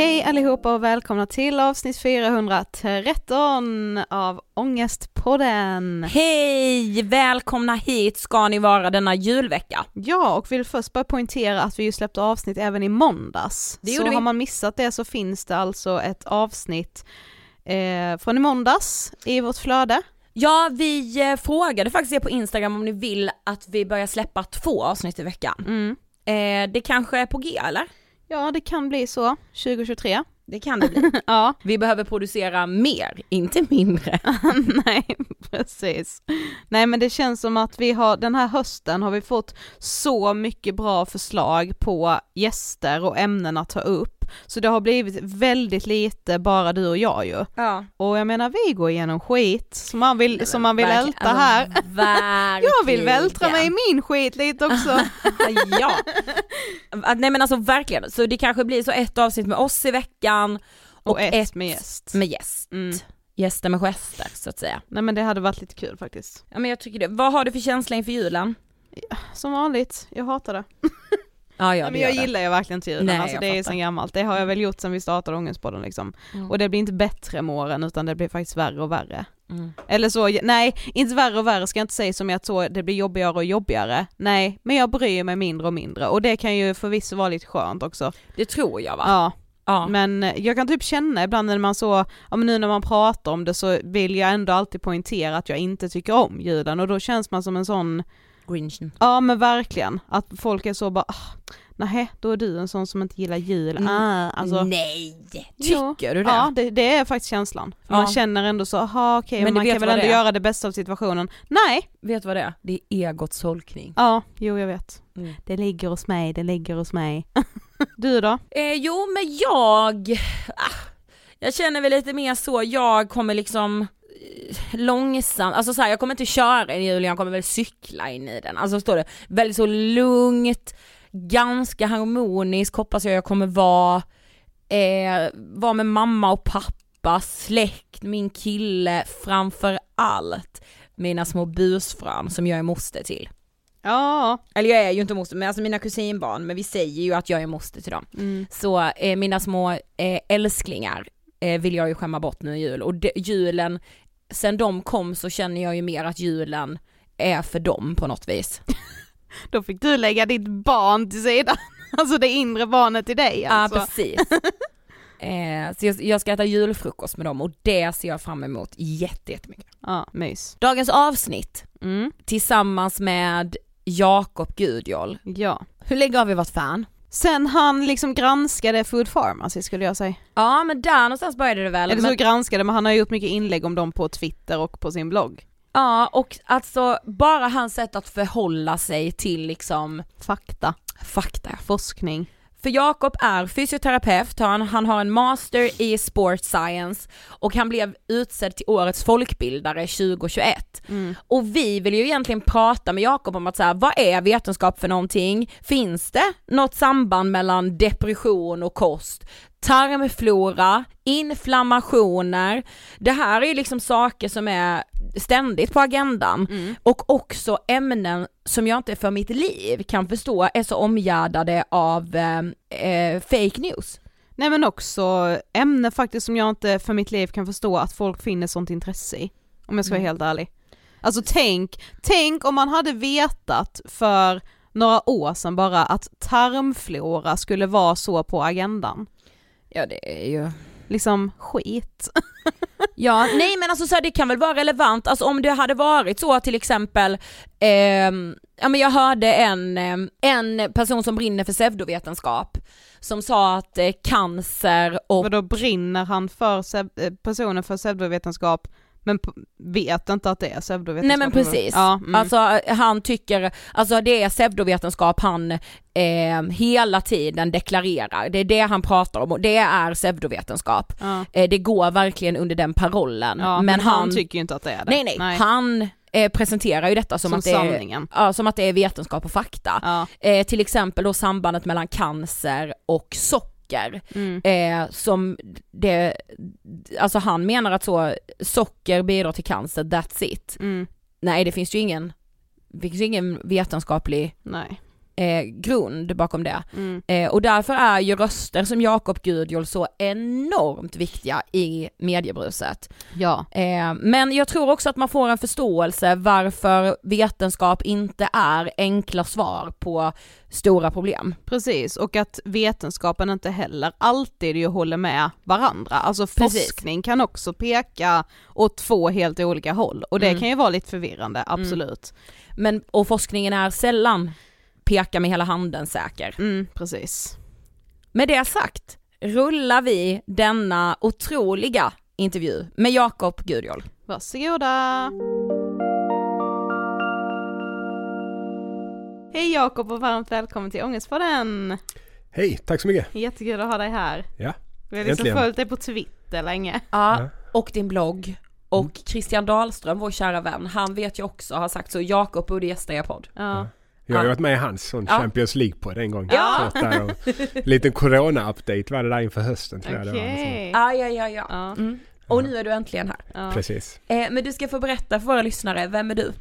Hej allihopa och välkomna till avsnitt 413 av Ångestpodden. Hej! Välkomna hit ska ni vara denna julvecka. Ja, och vill först bara poängtera att vi ju släppte avsnitt även i måndags. Det så vi. har man missat det så finns det alltså ett avsnitt eh, från i måndags i vårt flöde. Ja, vi eh, frågade faktiskt er på Instagram om ni vill att vi börjar släppa två avsnitt i veckan. Mm. Eh, det kanske är på G eller? Ja, det kan bli så 2023. Det kan det bli. ja, Vi behöver producera mer, inte mindre. nej precis. Nej men det känns som att vi har, den här hösten har vi fått så mycket bra förslag på gäster och ämnen att ta upp. Så det har blivit väldigt lite bara du och jag ju. Ja. Och jag menar vi går igenom skit som man vill, som man vill älta här. Verkligen. Jag vill vältra mig i min skit lite också. ja. Nej men alltså verkligen, så det kanske blir så ett avsnitt med oss i veckan Och ett med gäst. med gäst. Mm. Gäster med gester så att säga. Nej men det hade varit lite kul faktiskt. Ja men jag tycker det. Vad har du för känsla inför julen? Som vanligt, jag hatar det. Ja, ja men jag gillar ju verkligen inte Nej, alltså det är fattar. sen gammalt. Det har jag väl gjort sen vi startade Ångestpodden liksom. Mm. Och det blir inte bättre med åren utan det blir faktiskt värre och värre. Mm. Eller så, nej, inte värre och värre ska jag inte säga som att så det blir jobbigare och jobbigare. Nej, men jag bryr mig mindre och mindre och det kan ju förvisso vara lite skönt också. Det tror jag va? Ja, Ja. men eh, jag kan typ känna ibland när man så, ja men nu när man pratar om det så vill jag ändå alltid poängtera att jag inte tycker om julen och då känns man som en sån, Grinchen. ja men verkligen, att folk är så bara, ah, nej då är du en sån som inte gillar jul. Mm. Ah, alltså, Nej! Jo. Tycker du det? Ja det, det är faktiskt känslan. Ja. Man känner ändå så, aha okej du man kan väl ändå göra det bästa av situationen. Nej! Vet du vad det är? Det är egots tolkning. Ja, jo jag vet. Mm. Det ligger hos mig, det ligger hos mig. du då? Eh, jo men jag, ah, jag känner väl lite mer så, jag kommer liksom långsamt, alltså så här, jag kommer inte köra in i julen, jag kommer väl cykla in i den. Alltså står det, väldigt så lugnt, ganska harmonisk hoppas jag jag kommer vara, eh, vara med mamma och pappa, släkt, min kille, framför allt mina små busfrön som jag är moster till. Ja. Eller jag är ju inte moster, men alltså mina kusinbarn, men vi säger ju att jag är moster till dem. Mm. Så eh, mina små eh, älsklingar eh, vill jag ju skämma bort nu i jul och de, julen, sen de kom så känner jag ju mer att julen är för dem på något vis. Då fick du lägga ditt barn till sidan. Alltså det inre barnet i dig alltså. Ja precis. eh, så jag, jag ska äta julfrukost med dem och det ser jag fram emot jätte- jättemycket. Ja, mys. Dagens avsnitt Mm. tillsammans med Jakob Gudjol. Ja. Hur länge har vi varit fan? Sen han liksom granskade Food Pharmacy skulle jag säga. Ja men där någonstans började det väl. Eller så men- granskade men han har gjort mycket inlägg om dem på Twitter och på sin blogg. Ja och alltså bara hans sätt att förhålla sig till liksom Fakta, fakta. forskning. För Jakob är fysioterapeut, han, han har en master i sport science och han blev utsedd till årets folkbildare 2021. Mm. Och vi vill ju egentligen prata med Jakob om att så här, vad är vetenskap för någonting? Finns det något samband mellan depression och kost? Tarmflora, inflammationer, det här är ju liksom saker som är ständigt på agendan Mm. och också ämnen som jag inte för mitt liv kan förstå är så omgärdade av eh, eh, fake news. Nej men också ämne faktiskt som jag inte för mitt liv kan förstå att folk finner sånt intresse i. Om jag ska vara Mm. helt ärlig. Alltså tänk, tänk om man hade vetat för några år sedan bara att tarmflora skulle vara så på agendan. Ja det är ju, Liksom skit. Ja, nej men alltså så här, det kan väl vara relevant, alltså om det hade varit så till exempel, ehm, ja men jag hörde en, ehm, en person som brinner för pseudovetenskap som sa att eh, cancer och... Vadå brinner han för eh, personen för pseudovetenskap men vet inte att det är pseudovetenskap? Nej men precis, Ja, mm. alltså han tycker, alltså det är pseudovetenskap han eh, hela tiden deklarerar, det är det han pratar om och det är pseudovetenskap. ja. Eh, det går verkligen under den parollen. Ja, men, han, tycker ju inte att det är det. nej, nej han eh, presenterar ju detta som, Som att det är, ja, som att det är vetenskap och fakta. Eh, till exempel då sambandet mellan cancer och socker. Mm. Eh, som det, alltså han menar att så, socker bidrar till cancer, that's it. Mm. Nej det finns ju ingen, det finns ju ingen vetenskaplig Nej. Eh, grund bakom det. Mm. Eh, och därför är ju röster som Jakob Gudjol så enormt viktiga i mediebruset. Ja. Eh, men jag tror också att man får en förståelse varför vetenskap inte är enkla svar på stora problem. Precis, och att vetenskapen inte heller alltid ju håller med varandra. Alltså Precis. forskning kan också peka åt två helt olika håll och det Mm. kan ju vara lite förvirrande, absolut. Men, och forskningen är sällan peka med hela handen säker. Mm, precis. Med det sagt rullar vi denna otroliga intervju med Jakob Gudjol. Varsågoda! Hej Jakob och varmt välkommen till Ångestpodden! Hej, tack så mycket. Jättekul att ha dig här. Ja, Vi har liksom äntligen. följt dig på Twitter länge. Ja, Ja. och din blogg. Och Christian Dahlström, vår kära vän, han vet ju också, har sagt så, Jakob borde gästa er podd. Ja. Jag har ju varit med i hans sån Ja. Champions League-podd en gång. Ja. Och, liten corona-update var det där inför hösten tror jag det var. Okej. Ja, ja, ja. Mm. Och nu är du äntligen här. Ja. Precis. Eh, men du ska få berätta för våra lyssnare, vem är du?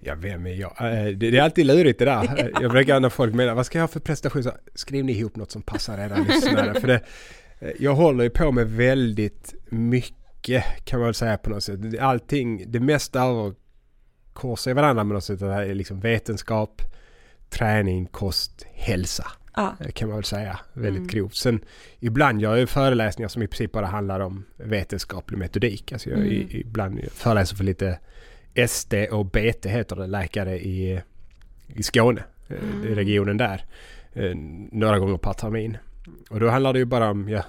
Ja, vem är jag? Eh, Det, det är alltid lurigt det där. Jag brukar när folk menar, vad ska jag ha för prestation? Så, skriv ni ihop något som passar era lyssnare. För det, eh, jag håller ju på med väldigt mycket kan man väl säga på något sätt. Allting, det mesta överkorsar i varandra med något sätt. Det här är liksom vetenskap, träning, kost, hälsa. Ja. eh, kan man väl säga väldigt Mm. grovt. Sen ibland gör jag ju föreläsningar som i princip bara handlar om vetenskaplig metodik. Alltså jag Mm. ibland föreläser för lite SD och BT heter det, läkare i, i Skåne, eh, Mm. i regionen där. eh, Några gånger per termin. Och då handlar det ju bara om, ja,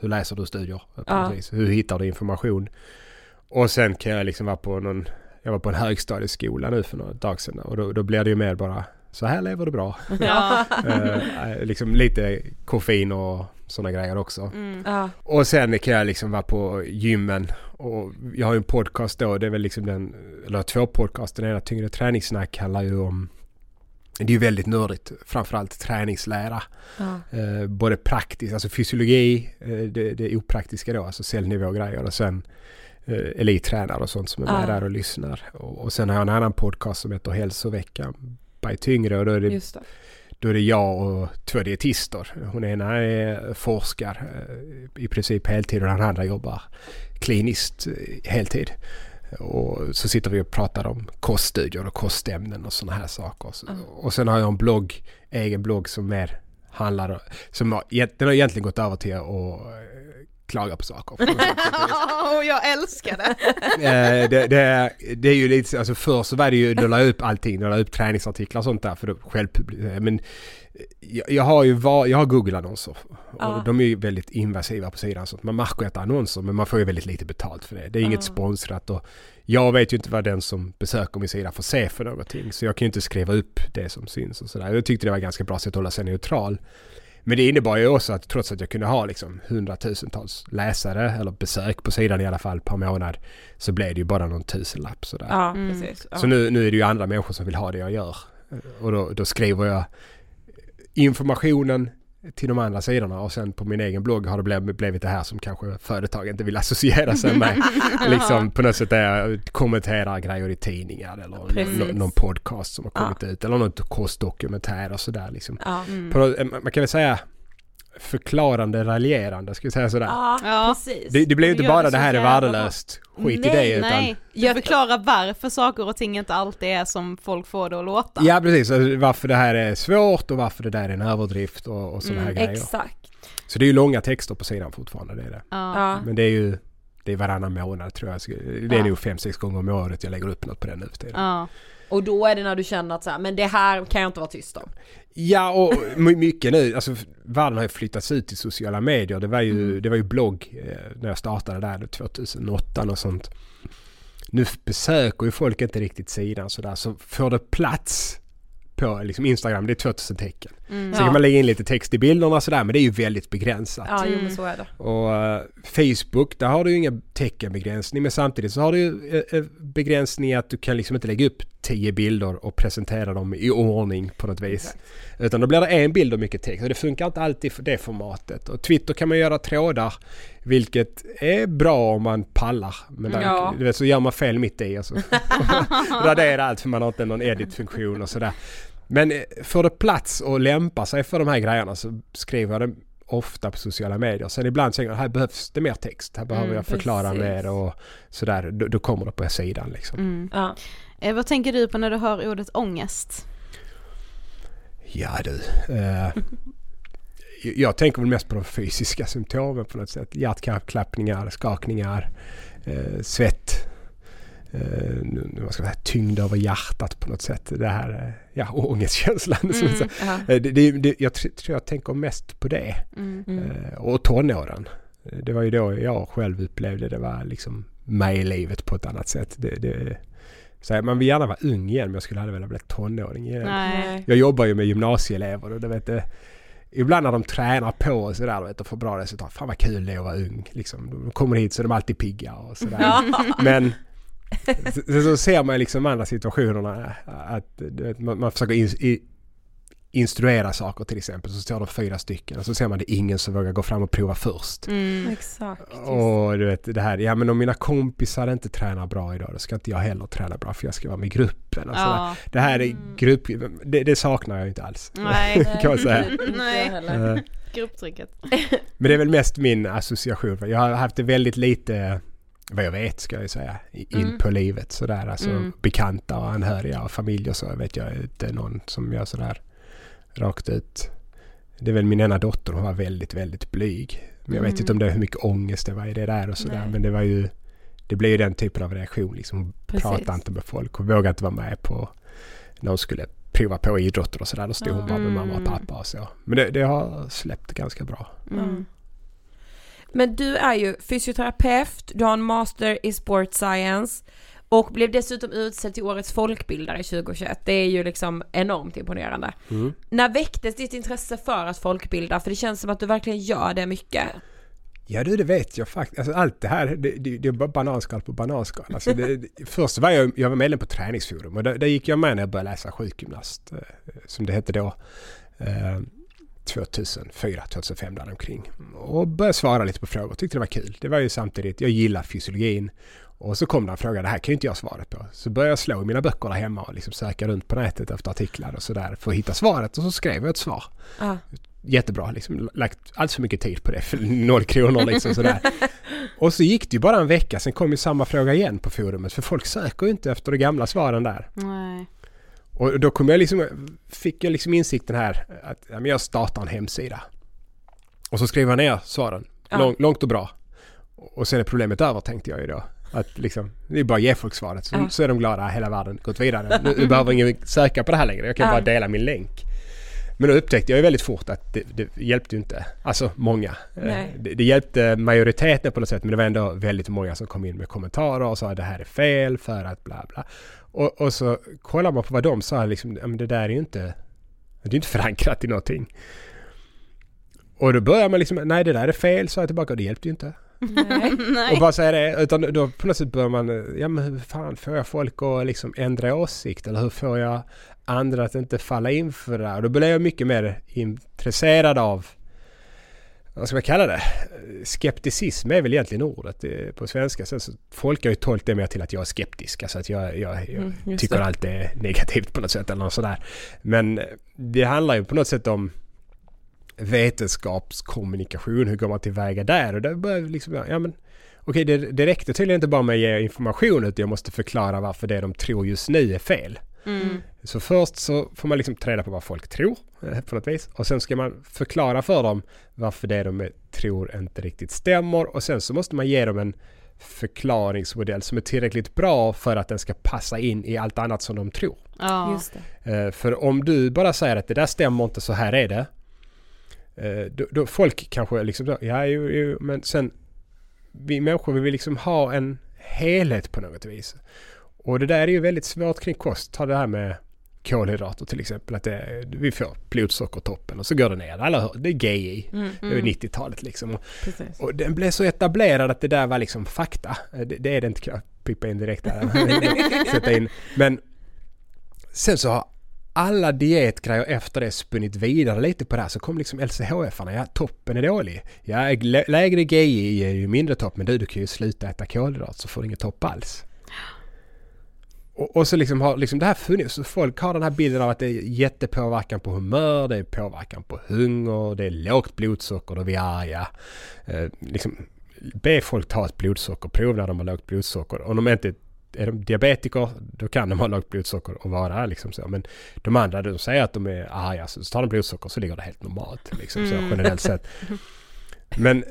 hur läser du studier? Ja. Hur hittar du information? Och sen kan jag liksom vara på någon, jag var på en högstadieskola nu för några dagar sedan och då, då blir det ju mer bara, så här lever du bra. Ja. Eh, liksom lite koffein och sådana grejer också. Mm. Ja. Och sen kan jag liksom vara på gymmen och jag har ju en podcast då, det är väl liksom den, eller två podcast, den ena Tyngre träningssnack handlar ju om det är ju väldigt nördigt, framförallt träningslära. Ja. Eh, både praktiskt, alltså fysiologi, eh, det, det opraktiska då, alltså cellnivågrejer och sen eh, elittränare och sånt som är med Ja. där och lyssnar. Och, och sen har jag en annan podcast som heter Hälsoveckan by Tyngre och då är det då är det jag och två dietister. Hon ena är forskar eh, i princip heltid och den andra jobbar kliniskt eh, heltid. Och så sitter vi och pratar om koststudier och kostämnen och sådana här saker. Ja. Och sen har jag en blogg, egen blogg som mer handlar som har, den har egentligen gått över till att eh, klaga på saker. Åh, jag älskar det! Eh, det, det, är, det är ju lite, alltså förr så var det ju, då la jag upp allting, då la jag upp träningsartiklar och sånt där för då själv Men eh, jag, jag har ju var, jag har Google-annonser och de är ju väldigt invasiva på sidan så att man märker att det är annonser men man får ju väldigt lite betalt för det. Det är inget Ja. sponsrat och jag vet ju inte vad den som besöker min sida får se för någonting så jag kan ju inte skriva upp det som syns och sådär. Jag tyckte det var ganska bra sätt att hålla sig neutral. Men det innebar ju också att trots att jag kunde ha liksom hundratusentals läsare eller besök på sidan i alla fall per månad så blev det ju bara någon tusenlapp sådär. Ja, Mm. precis. Ja. Så nu, nu är det ju andra människor som vill ha det jag gör. Och då, då skriver jag informationen till de andra sidorna och sen på min egen blogg har det blivit, det här som kanske företag inte vill associera sig med. liksom på något sätt där jag kommenterar grejer i tidningar eller Precis. nå- någon podcast som har Ja. kommit ut eller något kostdokumentär och sådär liksom. Ja. Mm. Man kan väl säga förklarande raljerande, ska vi säga sådär. Ja, Ja. precis. Det, det blir Du inte bara det det här är värdelöst, skit i Nej, det utan Nej, Jag- förklarar varför saker och ting inte alltid är som folk får det att låta. Ja precis, alltså varför det här är svårt och varför det där är en överdrift och, och sådana Mm, här grejer. Exakt. Så det är ju långa texter på sidan fortfarande, det är det. Ja. Men det är ju det är varannan månad tror jag. Det är Ja. nog fem, sex gånger om året jag lägger upp något på den nu för tiden. Ja. Och då är det när du känner att så här, men det här kan jag inte vara tyst om. Ja och my- mycket nu, alltså världen har ju flyttats ut till sociala medier. Det var ju, det var ju blogg eh, när jag startade där 2008 och sånt. Nu besöker ju folk inte riktigt sidan sådär så får det plats på liksom Instagram, det är 2000 tecken. Mm. Sen kan man lägga in lite text i bilderna sådär men det är ju väldigt begränsat. Ja, jo men så är det. Och eh, Facebook, där har du ju ingen teckenbegränsning men samtidigt så har du ju eh, eh, begränsning att du kan liksom inte lägga upp tio bilder och presentera dem i ordning på något vis. Utan då blir det en bild och mycket text och det funkar inte alltid för det formatet. Och Twitter kan man göra trådar vilket är bra om man pallar. Men där, Ja. du vet, så gör man fel mitt i och så raderar allt för man har inte någon edit-funktion och sådär. Men eh, får det plats och lämpa sig för de här grejerna så skriver jag det ofta på sociala medier. Sen ibland tänker jag här behövs det mer text. Här behöver Mm, jag förklara precis. mer och sådär. Då, då kommer det på sidan liksom. Mm. Ja. Eh, vad tänker du på när du hör ordet ångest? Ja du. Eh, jag tänker väl mest på de fysiska symptomen på något sätt. Hjärtklappningar, skakningar, eh, svett. Eh, nu- nu- vad ska jag säga, tyngd över hjärtat på något sätt. Det här, eh, ja, ångestkänslan. Mm. Eh, Det, det, det, jag tr- tror jag tänker mest på det. Mm. Mm. Eh, Och tonåren. Eh, Det var ju då jag själv upplevde det var liksom med i livet på ett annat sätt. Det, det, så här, man vill gärna vara ung igen men jag skulle aldrig vilja bli tonåring igen. Nej. Jag jobbar ju med gymnasieelever och du vet det, Ibland när de tränar på och sådär du och får bra resultat. Fan vad kul det är att vara ung. Liksom. De kommer hit så är de alltid pigga och sådär. Ja. Men så, så ser man liksom andra situationerna att man, man försöker in, i, instruera saker till exempel. Så står de fyra stycken och så ser man det är ingen som vågar gå fram och prova först. Mm. Exakt. Och du vet det här, ja men om mina kompisar inte tränar bra idag då ska inte jag heller träna bra för jag ska vara med i gruppen. Och sådär. Ja. Det här är grupp, det, det saknar jag inte alls. Nej. kan man säga. Nej. Eh, Grupptrycket. Men det är väl mest min association. Jag har haft det väldigt lite, vad jag vet ska jag säga, in Mm. på livet sådär. Alltså Mm. bekanta och anhöriga och familj och så vet jag inte någon som gör sådär rakt ut. Det är väl min ena dotter, hon var väldigt, väldigt blyg. Men jag vet Mm. inte om det är hur mycket ångest det var i det där och sådär. Men det var ju, det blev ju den typen av reaktion liksom. Hon pratade inte med folk. Hon vågade inte vara med på när hon skulle prova på idrotter och sådär. Då stod hon bara med mamma och Mm. pappa och så. Men det, det har släppt ganska bra. Mm. Men du är ju fysioterapeut, du har en master i sport science och blev dessutom utsedd till årets folkbildare 2021. Det är ju liksom enormt imponerande. Mm. När väcktes ditt intresse för att folkbilda? För det känns som att du verkligen gör det mycket. Ja du, det vet jag faktiskt. Alltså, allt det här, det, det, det är bara bananskal på bananskal. Alltså, det, det, först var jag, jag var medlem på träningsforum och där, där gick jag med när jag började läsa sjukgymnast, eh, som det hette då. Eh, 2004, 2005 däromkring. Och började svara lite på frågor. Tyckte det var kul. Det var ju samtidigt, jag gillar fysiologin. Och så kom det en fråga, det här kan ju inte jag svaret på. Så började jag slå i mina böcker där hemma och liksom söka runt på nätet efter artiklar och sådär för att hitta svaret. Och så skrev jag ett svar Ja. jättebra. Liksom, lagt allt för mycket tid på det. För noll kronor liksom sådär. Och så gick det ju bara en vecka. Sen kom ju samma fråga igen på forumet. För folk söker ju inte efter de gamla svaren där. Nej. Och då kom jag liksom, fick jag liksom insikten här att ja, jag startar en hemsida. Och så skriver jag ner svaren. Ja. Lång, långt och bra. Och sen är problemet över tänkte jag ju då. Att liksom, det är bara att ge folk svaret. Så, Ja. så är de glada, hela världen gått vidare. Nu, nu behöver ingen söka på det här längre. Jag kan bara dela min länk. Men då upptäckte jag ju väldigt fort att det, det hjälpte ju inte. Alltså många. Eh. Det, det hjälpte majoriteten på något sätt men det var ändå väldigt många som kom in med kommentarer och sa att det här är fel för att bla bla. Och, och så kollar man på vad de sa liksom, det där är ju inte, det är inte förankrat i någonting. Och då börjar man liksom, nej det där är fel, sa jag tillbaka och det hjälpte ju inte. Nej. Och bara säga det, utan då på något sätt börjar man, ja men hur fan får jag folk att liksom ändra åsikt eller hur får jag andra att inte falla in för det här? Och då blir jag mycket mer intresserad av, vad ska man kalla det? Skepticism är väl egentligen ordet på svenska. Sen så folk har ju tolkat det mer till att jag är skeptisk, alltså att jag, jag, jag Mm, tycker det. allt är negativt på något sätt eller något sådär. Men det handlar ju på något sätt om vetenskapskommunikation, hur går man tillväga där? Och där börjar liksom, ja men okej det, det räckte tydligen inte bara med att ge information utan jag måste förklara varför det de tror just nu är fel. Mm. Så först så får man liksom ta reda på vad folk tror eh, på något vis och sen ska man förklara för dem varför det de är- tror inte riktigt stämmer och sen så måste man ge dem en förklaringsmodell som är tillräckligt bra för att den ska passa in i allt annat som de tror. Ja. Just det. Eh, för om du bara säger att det där stämmer inte, så här är det. Eh, då, då folk kanske liksom, då, ja jo, jo, men sen vi människor vi vill liksom ha en helhet på något vis. Och det där är ju väldigt svårt kring kost. Ta det här med kolhydrater till exempel. Att det, vi får blodsockertoppen och så går det ner. Alla hör, det är GI. Mm. Det är 90-talet liksom. Och, Precis. och den blev så etablerad att det där var liksom fakta. Eh, Det, det är det inte, jag pippa in direkt där. Sätta in. Men sen så har alla dietgrejer efter det spunnit vidare lite på det här. Så kom liksom LCHF-arna. Ja, toppen är dålig. Ja, lägre GI är ju mindre topp. Men du, du kan ju sluta äta kolhydrat så får du ingen topp alls. Och, och så liksom har liksom det här funnits. Så folk har den här bilden av att det är jättepåverkan på humör, det är påverkan på hunger, det är lågt blodsocker, då är arga. Eh, liksom, be folk ta ett blodsockerprov när de har lågt blodsocker. Om de inte är de diabetiker, då kan de ha lågt blodsocker och vara liksom så. Men de andra, de säger att de är arga, så tar de blodsocker så ligger det helt normalt. Liksom så Mm. generellt sett. Men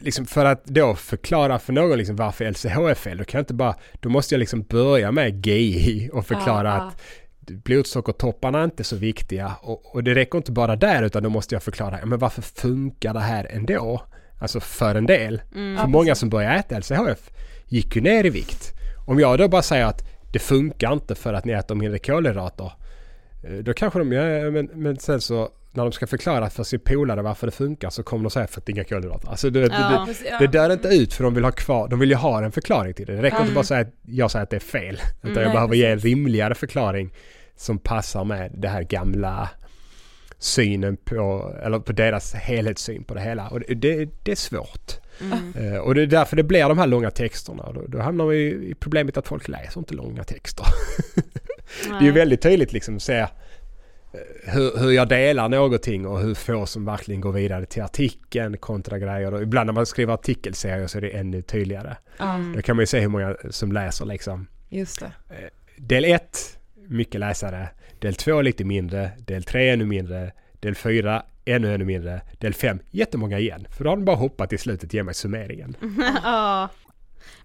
liksom för att då förklara för någon liksom varför LCH är fel, då kan jag inte bara, då måste jag liksom börja med GI och förklara Ja, ja. att blodsockertopparna är inte så viktiga. Och, och det räcker inte bara där utan då måste jag förklara, ja, men varför funkar det här ändå? Alltså för en del. Mm. För många som börjar äta LCHF gick ju ner i vikt. Om jag då bara säger att det funkar inte för att ni äter mindre kolhydrater. eh, Då kanske de, ja, men, men sen så när de ska förklara för sin polare varför det funkar så kommer de säga för att det är inga kolhydrater. Alltså det, Ja. det, det dör inte ut för de vill ha kvar, de vill ju ha en förklaring till det. Det räcker Mm. inte bara att säga att jag säger att det är fel. Utan Mm, jag behöver ge en precis. rimligare förklaring som passar med det här gamla synen på, eller på deras helhetssyn på det hela. Och det, det, det är svårt. Mm. Eh, och det är därför det blir de här långa texterna. Då, då hamnar vi i problemet att folk läser inte långa texter. Det är ju väldigt tydligt liksom att se eh, hur, hur jag delar någonting och hur få som verkligen går vidare till artikeln kontra grejer. Och ibland när man skriver artikelserier så är det ännu tydligare. Ja, Då kan man ju se hur många som läser liksom. just det. Del 1, mycket läsare. Del 2 lite mindre. Del 3 ännu mindre. Del 4 ännu ännu mindre. Del 5 jättemånga igen. För då har de bara hoppat i slutet ge mig summeringen. ja.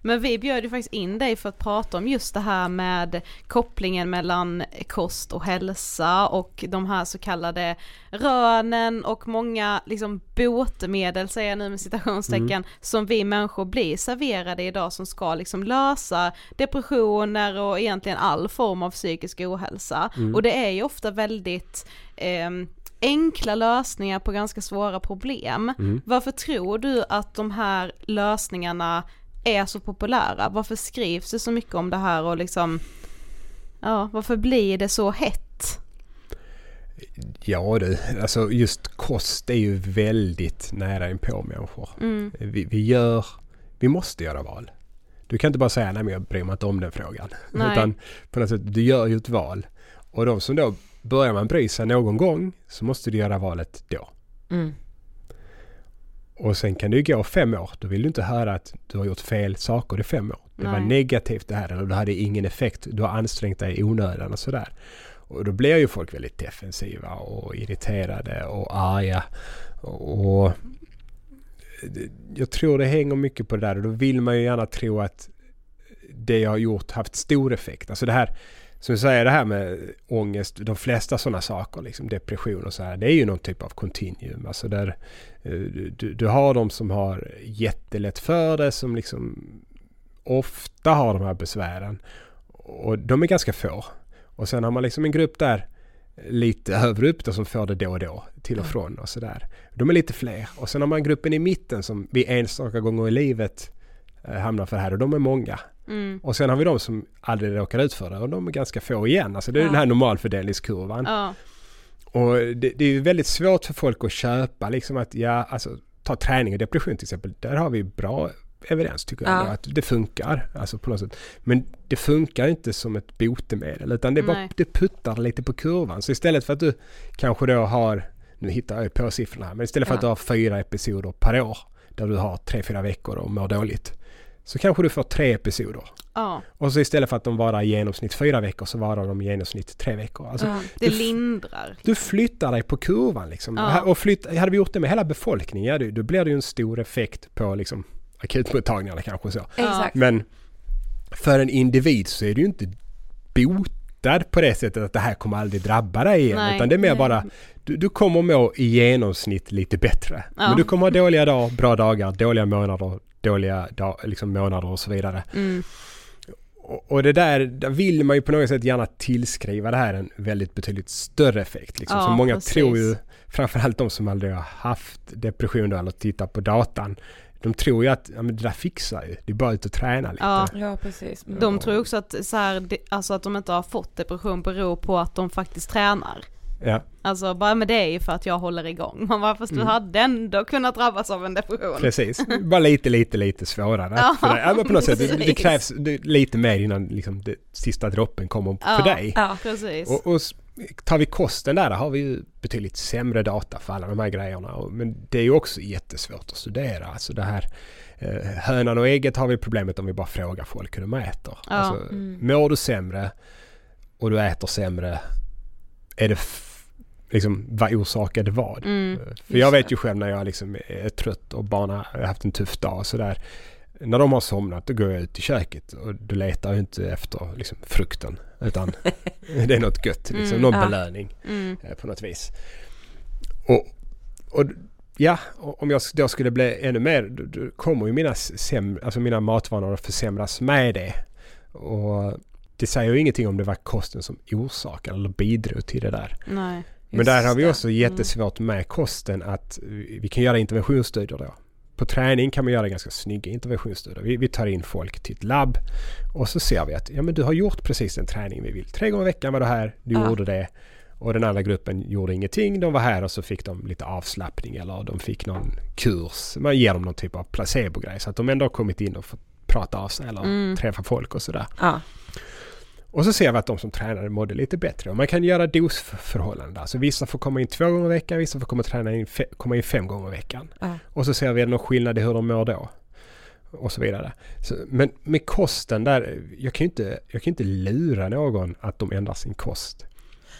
Men vi bjöd ju faktiskt in dig för att prata om just det här med kopplingen mellan kost och hälsa och de här så kallade rönen och många liksom botemedel säger jag nu med citationstecken som vi människor blir serverade idag som ska liksom lösa depressioner och egentligen all form av psykisk ohälsa. Och det är ju ofta väldigt ehm, enkla lösningar på ganska svåra problem. Varför tror du att de här lösningarna är så populära? Varför skrivs det så mycket om det här och liksom, ja, varför blir det så hett? Ja du, alltså just kost är ju väldigt nära inpå människor. Mm. Vi, vi gör, vi måste göra val. Du kan inte bara säga nej men jag bryr mig inte om den frågan. Nej. Utan på något sätt, du gör ju ett val. Och de som då börjar man bry sig någon gång så måste du göra valet då. Mm. Och sen kan det gå fem år. Då vill du inte höra att du har gjort fel saker i fem år. Det var Nej. negativt det här eller det hade ingen effekt. Du har ansträngt dig i onödan och sådär. Och då blir ju folk väldigt defensiva och irriterade och arga. Och jag tror det hänger mycket på det där och då vill man ju gärna tro att det jag har gjort haft stor effekt. Alltså det här, som jag säger det här med ångest, de flesta sådana saker, liksom depression och så här, det är ju någon typ av continuum. Alltså där du, du har de som har jättelätt för det, som liksom ofta har de här besvären. Och de är ganska få. Och sen har man liksom en grupp där lite högre upp då som får det då och då, till och från och sådär. De är lite fler. Och sen har man gruppen i mitten som vid enstaka gånger i livet eh, hamnar för det här och de är många. Mm. Och sen har vi de som aldrig råkar ut för det och de är ganska få igen. Alltså det är Ja. den här normalfördelningskurvan. Ja, Och det, det är ju väldigt svårt för folk att köpa liksom att ja, alltså ta träning och depression till exempel. Där har vi bra evidens tycker jag. Ja. Att det funkar. Alltså på något sätt. Men det funkar inte som ett botemedel utan det, bara, det puttar lite på kurvan. Så istället för att du kanske då har, nu hittar jag på siffrorna men istället för Ja. att du har fyra episoder per år där du har tre, fyra veckor och mår dåligt. Så kanske du får tre episoder. ja, Och så istället för att de varar i genomsnitt fyra veckor så varar de i genomsnitt tre veckor. Alltså, Ja. det Du lindrar. du flyttar dig på kurvan liksom. Ja. Och flytt, hade vi gjort det med hela befolkningen, ja, då, då blir det ju en stor effekt på liksom akutmottagningarna kanske så. Exakt. Men för en individ så är du ju inte botad på det sättet att det här kommer aldrig drabba dig igen. Nej. utan det är mer Nej. bara, du, du kommer må i genomsnitt lite bättre. Ja. Men du kommer ha dåliga dagar, bra dagar, dåliga månader, dåliga dag, liksom månader och så vidare. Mm. Och, och det där, där vill man ju på något sätt gärna tillskriva det här en väldigt betydligt större effekt. Liksom. Ja, så många precis. tror ju, framförallt de som aldrig har haft depression då, eller tittar på datan, de tror ju att ja, men det där fixar ju, det är bara ut och träna lite. Ja. Ja precis. De tror också att, så här, alltså att de inte har fått depression beror på att de faktiskt tränar. Ja. Alltså bara med det är ju för att jag håller igång. Man bara, fast du Mm. hade ändå kunnat drabbas av en depression. Precis, bara lite, lite, lite svårare. Ja, för dig. Ja, men på något sätt, det, det krävs lite mer innan liksom, det sista droppen kommer Ja. för dig. Ja. Precis. Och, och tar vi kosten där, där har vi ju betydligt sämre data för alla de här grejerna. Men det är ju också jättesvårt att studera. Alltså det här eh, hönan och ägget har vi problemet om vi bara frågar folk hur de äter. Ja, Alltså, mm. Mår du sämre och du äter sämre, är det liksom, vad orsakade vad? Mm, För just jag vet ju själv när jag liksom är trött och barnen har haft en tuff dag och sådär. När de har somnat då går jag ut i köket och då letar jag inte efter liksom, frukten. Utan det är något gött, liksom, Mm, någon ja. belöning Mm. eh, på något vis. Och, och ja, om jag då skulle bli ännu mer, då, då kommer ju mina, säm, alltså mina matvanor att försämras med det. Och det säger ju ingenting om det var kosten som orsakade eller bidrog till det där. Nej. Men där har vi också jättesvårt med kosten att vi kan göra interventionsstudier då. På träning kan man göra ganska snygga interventionsstudier. Vi, vi tar in folk till ett labb och så ser vi att ja, men du har gjort precis den träning vi vill. Tre gånger i veckan var du här, du Ja. gjorde det. Och den andra gruppen gjorde ingenting. De var här och så fick de lite avslappning eller de fick någon kurs. Man ger dem någon typ av placebo-grej så att de ändå har kommit in och fått prata av sig eller Mm. träffa folk och sådär. Ja. Och så ser vi att de som tränade mådde lite bättre. Och man kan göra dosförhållanden där. Så vissa får komma in två gånger i veckan, vissa får komma, träna in fe- komma in fem gånger i veckan. Ja. Och så ser vi någon skillnad i hur de mår då. Och så vidare. Så, men med kosten där, jag kan ju inte, jag kan inte lura någon att de ändrar sin kost.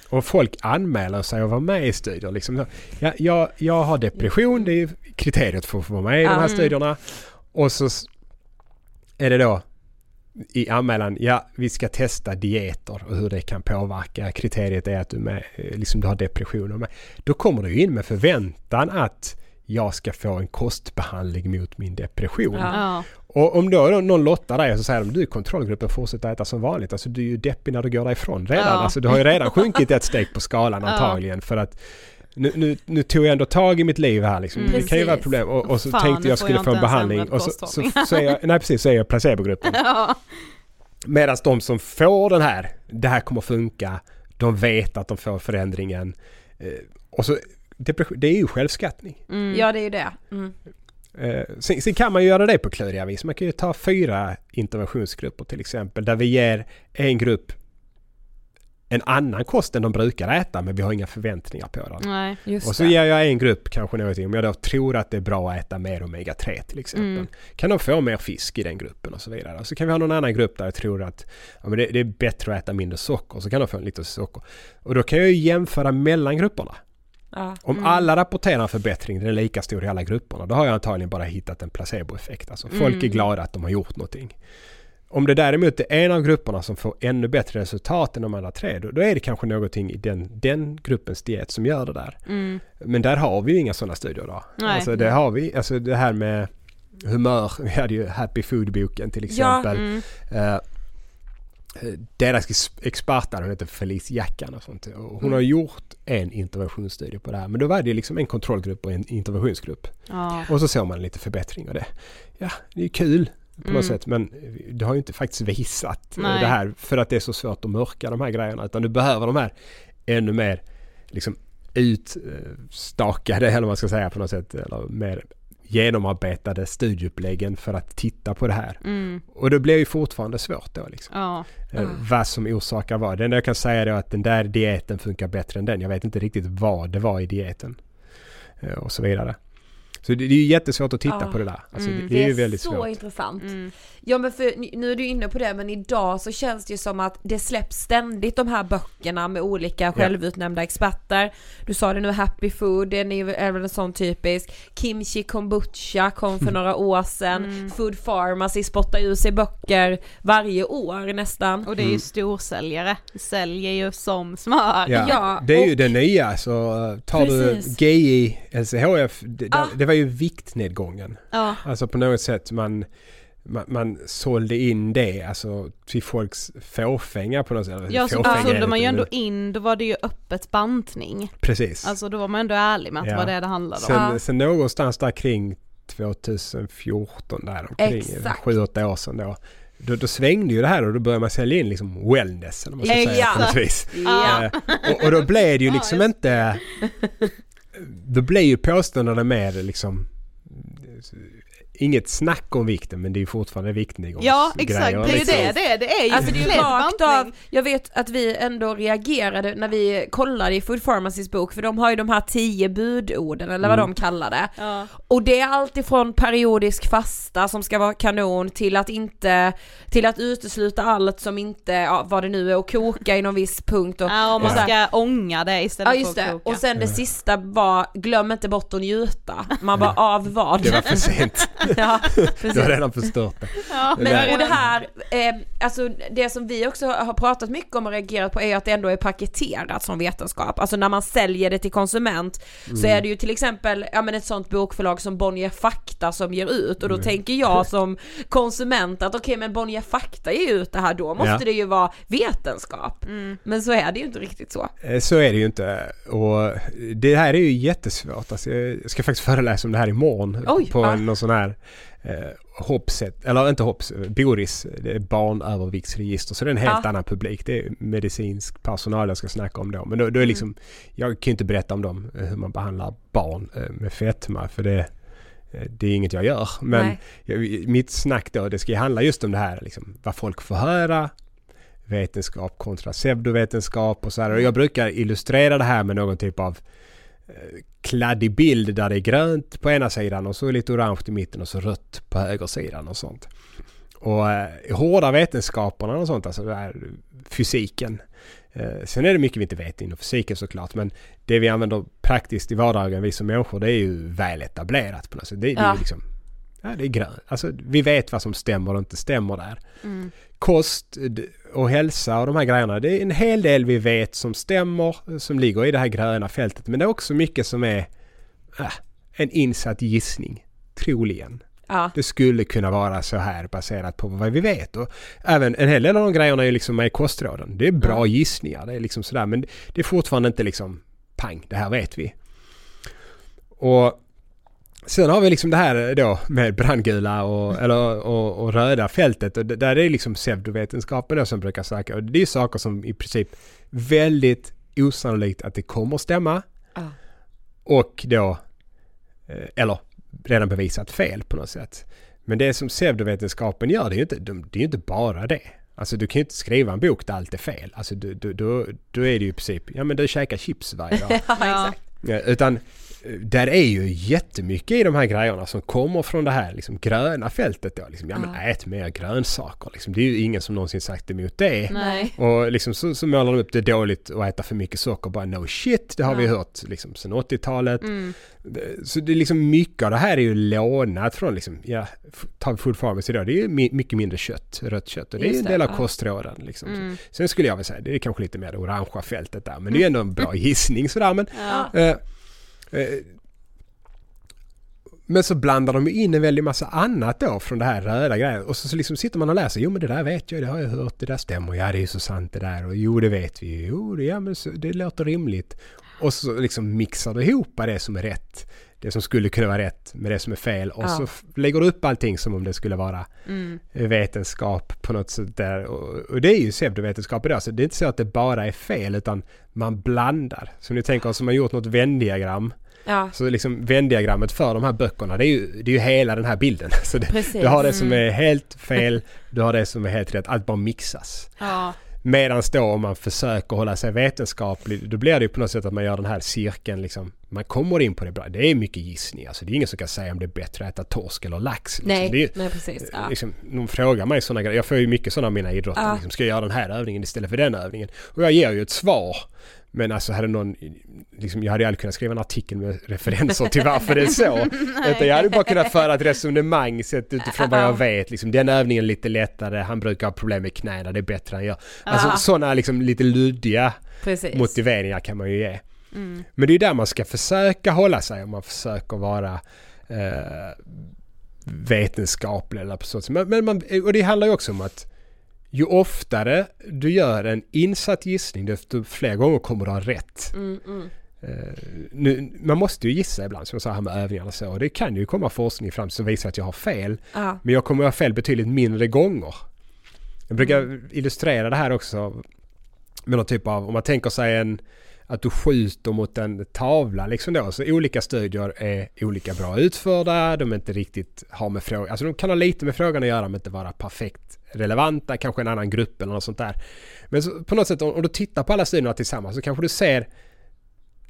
Och folk anmäler sig att vara med i studier. Liksom, ja, jag, jag har depression, det är kriteriet för att få vara med i de här Mm. studierna. Och så är det då i anmälan, ja vi ska testa dieter och hur det kan påverka. Kriteriet är att du, med, eh, liksom, du har depression. Och med. Då kommer du in med förväntan att jag ska få en kostbehandling mot min depression. Ja. Och om då någon lottar dig så säger de du i kontrollgruppen fortsätter äta som vanligt. Alltså du är ju deppig när du går därifrån redan. Ja. Alltså du har ju redan sjunkit ett steg på skalan Ja. antagligen för att nu, nu, nu tog jag ändå tag i mitt liv här liksom. Mm. Det kan ju vara ett problem. Och, och så Fan, tänkte jag skulle jag få en behandling. Och så, så, så, är jag, nej precis, så är jag placebogruppen. Ja. Medan de som får den här, det här kommer funka, de vet att de får förändringen. Eh, och så, det är ju självskattning. Mm. ja det är ju det. Mm. Eh, sen, sen kan man ju göra det på kluriga vis. Man kan ju ta fyra interventionsgrupper till exempel där vi ger en grupp en annan kost än de brukar äta men vi har inga förväntningar på den. Nej. Just Och så det. ger jag en grupp kanske någonting, om jag då tror att det är bra att äta mer omega-3 till exempel. Mm. Kan de få mer fisk i den gruppen och så vidare. Och så kan vi ha någon annan grupp där jag tror att ja, men det, det är bättre att äta mindre socker. Så kan de få lite socker. Och då kan jag ju jämföra mellan grupperna. Ja. Om Mm. alla rapporterar en förbättring, den är lika stor i alla grupperna, då har jag antagligen bara hittat en placeboeffekt. Alltså folk Mm. är glada att de har gjort någonting. Om det däremot är en av grupperna som får ännu bättre resultat än de andra tre, då, då är det kanske någonting i den, den gruppens diet som gör det där. Mm. Men där har vi ju inga sådana studier då. Nej. Alltså det har vi, alltså det här med humör, vi hade ju Happy Food-boken till Ja, exempel. Mm. Eh, deras ex- expert hon heter Felice Jackan och sånt. Och hon Mm. har gjort en interventionsstudie på det här. Men då var det liksom en kontrollgrupp och en interventionsgrupp. Ja. Och så såg man lite förbättring av det. Ja, det är kul på något Mm. sätt men det har ju inte faktiskt visat eh, Nej. det här för att det är så svårt att mörka de här grejerna. Utan du behöver de här ännu mer liksom utstakade eller vad man ska säga på något sätt. Eller mer genomarbetade studieuppläggen för att titta på det här. Mm. Och det blir ju fortfarande svårt då liksom. Ja. Eh, Vad som orsakar vad. Det enda jag kan säga är att den där dieten funkar bättre än den. Jag vet inte riktigt vad det var i dieten. Eh, Och så vidare. Så det, det är ju jättesvårt att titta Ja. på det där. Alltså, Mm. det, det är ju väldigt så svårt. intressant. Mm. Ja men för nu- är du inne på det men idag så känns det ju som att det släpps ständigt de här böckerna med olika självutnämnda experter. Du sa det nu Happy Food, den är är väl en sån typisk. Kimchi Kombucha kom för några år sedan. Food Pharmacy spottar ur sig böcker varje år nästan. Och det är ju storsäljare, säljer ju som smör. Ja, Ja, det är ju och- det nya. Så uh, tar Precis. du GI, LCHF, det, Ah. det var ju viktnedgången. Ja. Alltså på något sätt man, man, man sålde in det alltså till folks fåfänga på något sätt. Ja, så då sålde man ju ändå in, då var det ju öppet bantning. Precis. Alltså då var man ändå ärlig med att Ja. det var det det handlade om. sen, Ja. sen någonstans där kring 2014 där omkring, Exakt. 7-8 år sedan då. Då, då svängde ju det här och då började man sälja in liksom wellness eller man ska säga Ja. på något vis. Ja. Eh, och, och då blev det ju liksom inte... Då blir ju påståendena mer liksom... Inget snack om vikten men det är ju fortfarande viktnedgångsgrejer. Ja exakt, det är ju liksom. det det är. Det är ju Alltså det är rakt av, jag vet att vi ändå reagerade när vi kollade i Food Pharmacys bok för de har ju de här tio budorden eller vad Mm. de kallar det. Ja. Och det är alltifrån periodisk fasta som ska vara kanon till att inte, till att utesluta allt som inte, ja, vad det nu är, och koka i någon viss punkt och Ja, om man Ja. ska ånga det istället Ja just för att det, koka. och sen det sista var glöm inte bort att njuta. Man bara av vad? Det var för sent. ja, Du precis. har redan förstört det. Ja, Men- och det här, eh, alltså det som vi också har pratat mycket om och reagerat på är att det ändå är paketerat som vetenskap. Alltså när man säljer det till konsument så är det ju till exempel, ja men ett sånt bokförlag som Bonnier Fakta som ger ut och då tänker jag som konsument att okej men Bonnier Fakta ger ut det här då måste Ja. det ju vara vetenskap. Men så är det ju inte riktigt så. Eh, Så är det ju inte. Och det här är ju jättesvårt. Alltså jag ska faktiskt föreläsa om det här imorgon. Oj, på ja. en, någon sån här eh, hoppset, eller inte hopps, Boris, det är barnöverviktsregister. Så det är en helt Ja. annan publik. Det är medicinsk personal jag ska snacka om då. Men då, då Mm. är liksom, jag kan ju inte berätta om dem, eh, hur man behandlar barn eh, med fetma. För det, eh, det är inget jag gör. Men jag, mitt snack då, det ska ju handla just om det här, liksom, vad folk får höra, vetenskap kontra pseudovetenskap och så här. Och jag brukar illustrera det här med någon typ av kladdig bild där det är grönt på ena sidan och så lite orange i mitten och så rött på högersidan och sånt. Och eh, hårda vetenskaperna och sånt, alltså det här fysiken. Eh, sen är det mycket vi inte vet inom fysiken såklart men det vi använder praktiskt i vardagen vi som människor det är ju väl etablerat på något sätt. Det, det är Ja. liksom, ja det är grönt. Alltså vi vet vad som stämmer och inte stämmer där Mm. kost och hälsa och de här grejerna. Det är en hel del vi vet som stämmer, som ligger i det här gröna fältet. Men det är också mycket som är äh, en insatt gissning, troligen. Ja. Det skulle kunna vara så här baserat på vad vi vet. Och även en hel del av de grejerna är liksom med i kostråden. Det är bra Ja. gissningar, det är liksom sådär. Men det är fortfarande inte liksom pang, det här vet vi. Och Sen har vi liksom det här då med brandgula och, eller, och, och röda fältet och det- där är liksom pseudovetenskapen då som brukar söka. Och det är saker som i princip väldigt osannolikt att det kommer stämma Ja. och då, eh, eller redan bevisat fel på något sätt. Men det som pseudovetenskapen gör det är ju inte, de- det är inte bara det. Alltså du kan ju inte skriva en bok där allt är fel. Alltså du, du, då, då är det ju i princip, ja men du käkar chips varje dag. Ja, exakt. Utan eh, där är ju jättemycket i de här grejerna som kommer från det här liksom gröna fältet då. Liksom, ja men Ja. ät mer grönsaker liksom. Det är ju ingen som någonsin sagt emot det. Nej. Och liksom så, så målar de upp det dåligt att äta för mycket socker. Bara no shit, det har vi Ja. hört liksom sedan 80-talet. Mm. Det- Så det är liksom mycket av det här är ju lånat från liksom, ja, tar vi food pharmacy då, det är ju mycket mindre kött, rött kött. Och det är ju Just en det, del av ja. kostråden liksom. Mm. Sen skulle jag väl säga, det är kanske lite mer det orangea fältet där. Men det är ju ändå en bra gissning sådär. Men Ja. Eh, men så blandar de in en väldig massa annat då från det här röda grejen. Och så, så liksom sitter man och läser. Jo men det där vet jag, det har jag hört, det där stämmer. Ja det är ju så sant det där. Och jo det vet vi. Jo det, ja, men så, det låter rimligt. Och så liksom mixar du ihop det som är rätt. Det som skulle kunna vara rätt med det som är fel. Och Ja. så lägger du upp allting som om det skulle vara Mm. vetenskap på något sätt där. Och, och det är ju pseudovetenskap idag. Så det är inte så att det bara är fel utan man blandar. Så ni tänker som man gjort något vändiagram. Ja, Så liksom vändiagrammet för de här böckerna det är ju, det är ju hela den här bilden. Så det, precis. du har det som är helt fel, du har det som är helt rätt. Allt bara mixas. Ja. Medan då om man försöker hålla sig vetenskaplig, då blir det ju på något sätt att man gör den här cirkeln liksom. Man kommer in på det bra. Det är mycket gissning. Alltså det är ingen som kan säga om det är bättre att äta torsk eller lax. Liksom. Nej, det är, nej precis. Ja. liksom, de frågar mig sådana grejer. Jag får ju mycket sådana av mina idrottare. Ja. Liksom, ska jag göra den här övningen istället för den övningen? Och jag ger ju ett svar. Men alltså hade någon, liksom, jag hade ju aldrig kunnat skriva en artikel med referenser till varför det är så. Utan jag hade bara kunnat föra ett resonemang sett utifrån vad jag vet. Liksom, den övningen är lite lättare, han brukar ha problem med knäna, det är bättre han gör. Alltså Ja. sådana liksom lite luddiga precis. motiveringar kan man ju ge. Mm. Men det är där man ska försöka hålla sig om man försöker vara eh, vetenskaplig eller på så sätt. Men, men man, och det handlar ju också om att ju oftare du gör en insatt gissning desto fler gånger kommer du ha rätt. Mm, mm. Eh, nu, man måste ju gissa ibland som jag sa här med övningarna och så. Och det kan ju komma forskning fram som visar att jag har fel. Ja. Men jag kommer att ha fel betydligt mindre gånger. Jag brukar illustrera det här också med någon typ av, om man tänker sig en att du skjuter mot en tavla liksom då. Så olika studier är olika bra utförda, de är inte riktigt har med frågan, alltså de kan ha lite med frågan att göra men inte vara perfekt relevanta, kanske en annan grupp eller något sånt där. Men så, på något sätt om, om du tittar på alla studierna tillsammans så kanske du ser,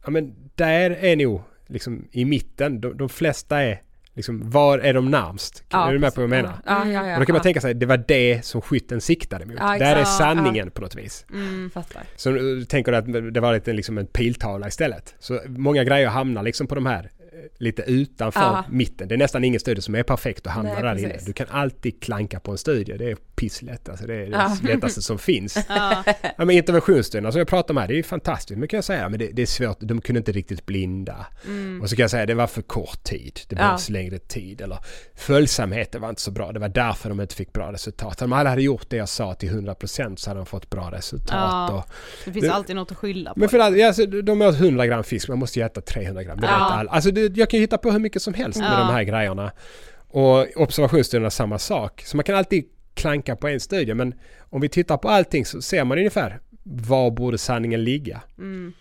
ja men där är nog liksom i mitten, de, de flesta är liksom, var är de närmst? Ja, är du med på vad jag menar? Ja, ja, ja. Och då kan man tänka sig, det var det som skytten siktade mot. Ja, Där är Ja, sanningen på något vis. Mm. Fattar. Så du tänker att det var lite liksom en piltavla istället. Så många grejer hamnar liksom på de här eh, lite utanför Ja. mitten. Det är nästan ingen studie som är perfekt och hamnar där inne. Du kan alltid klanka på en studie. Det är pisslätt. Alltså det är det Ja. lättaste som finns. Ja. Ja, men interventionsstudierna som jag pratar här, det är ju fantastiskt. Men kan jag säga, men det, det är svårt. De kunde inte riktigt blinda. Och så kan jag säga, det var för kort tid. Det Ja. behövs längre tid. Eller följsamheten var inte så bra. Det var därför de inte fick bra resultat. Om alla hade gjort det jag sa till 100% så hade de fått bra resultat. Ja. Och, Det finns Det- alltid något att skylla på. men för ja, alltså, de åt 100 gram fisk, man måste ju äta 300 gram. Det Ja. Alltså det, jag kan ju hitta på hur mycket som helst med Ja. de här grejerna. Och observationsstudierna samma sak. Så man kan alltid klanka på en studie men om vi tittar på allting så ser man ungefär var borde sanningen ligga. Mm.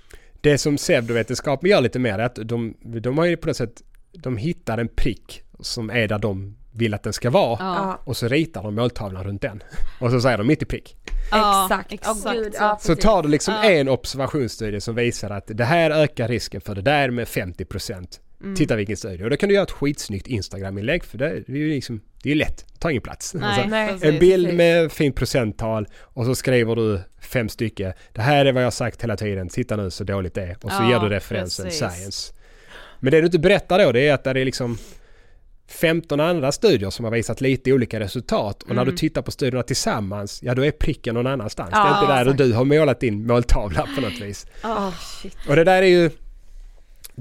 Det som pseudovetenskapen gör lite mer är att de, de har ju på något sätt, de hittar en prick som är där de vill att den ska vara. Ja. Och så ritar de måltavlan runt den. Och så säger de mitt i prick. Ja, Exakt. exakt så. ja, Så tar du liksom Ja. en observationsstudie som visar att det här ökar risken för det där med 50%. Mm. Titta vilken studie. Och då kan du göra ett skitsnyggt Instagram-inlägg för det är ju liksom, det är lätt, det tar ingen plats. Nej, Alltså, Nej. en bild precis. med fint procenttal och så skriver du fem stycken. Det här är vad jag har sagt hela tiden, titta nu så dåligt det är. Och så Ja, ger du referensen precis. science. Men det du inte berättar då det är att det är liksom 15 andra studier som har visat lite olika resultat och när Mm. du tittar på studierna tillsammans, ja då är pricken någon annanstans. det är Ja, inte där exakt. du har målat din måltavla på något vis. Shit. Och det där är ju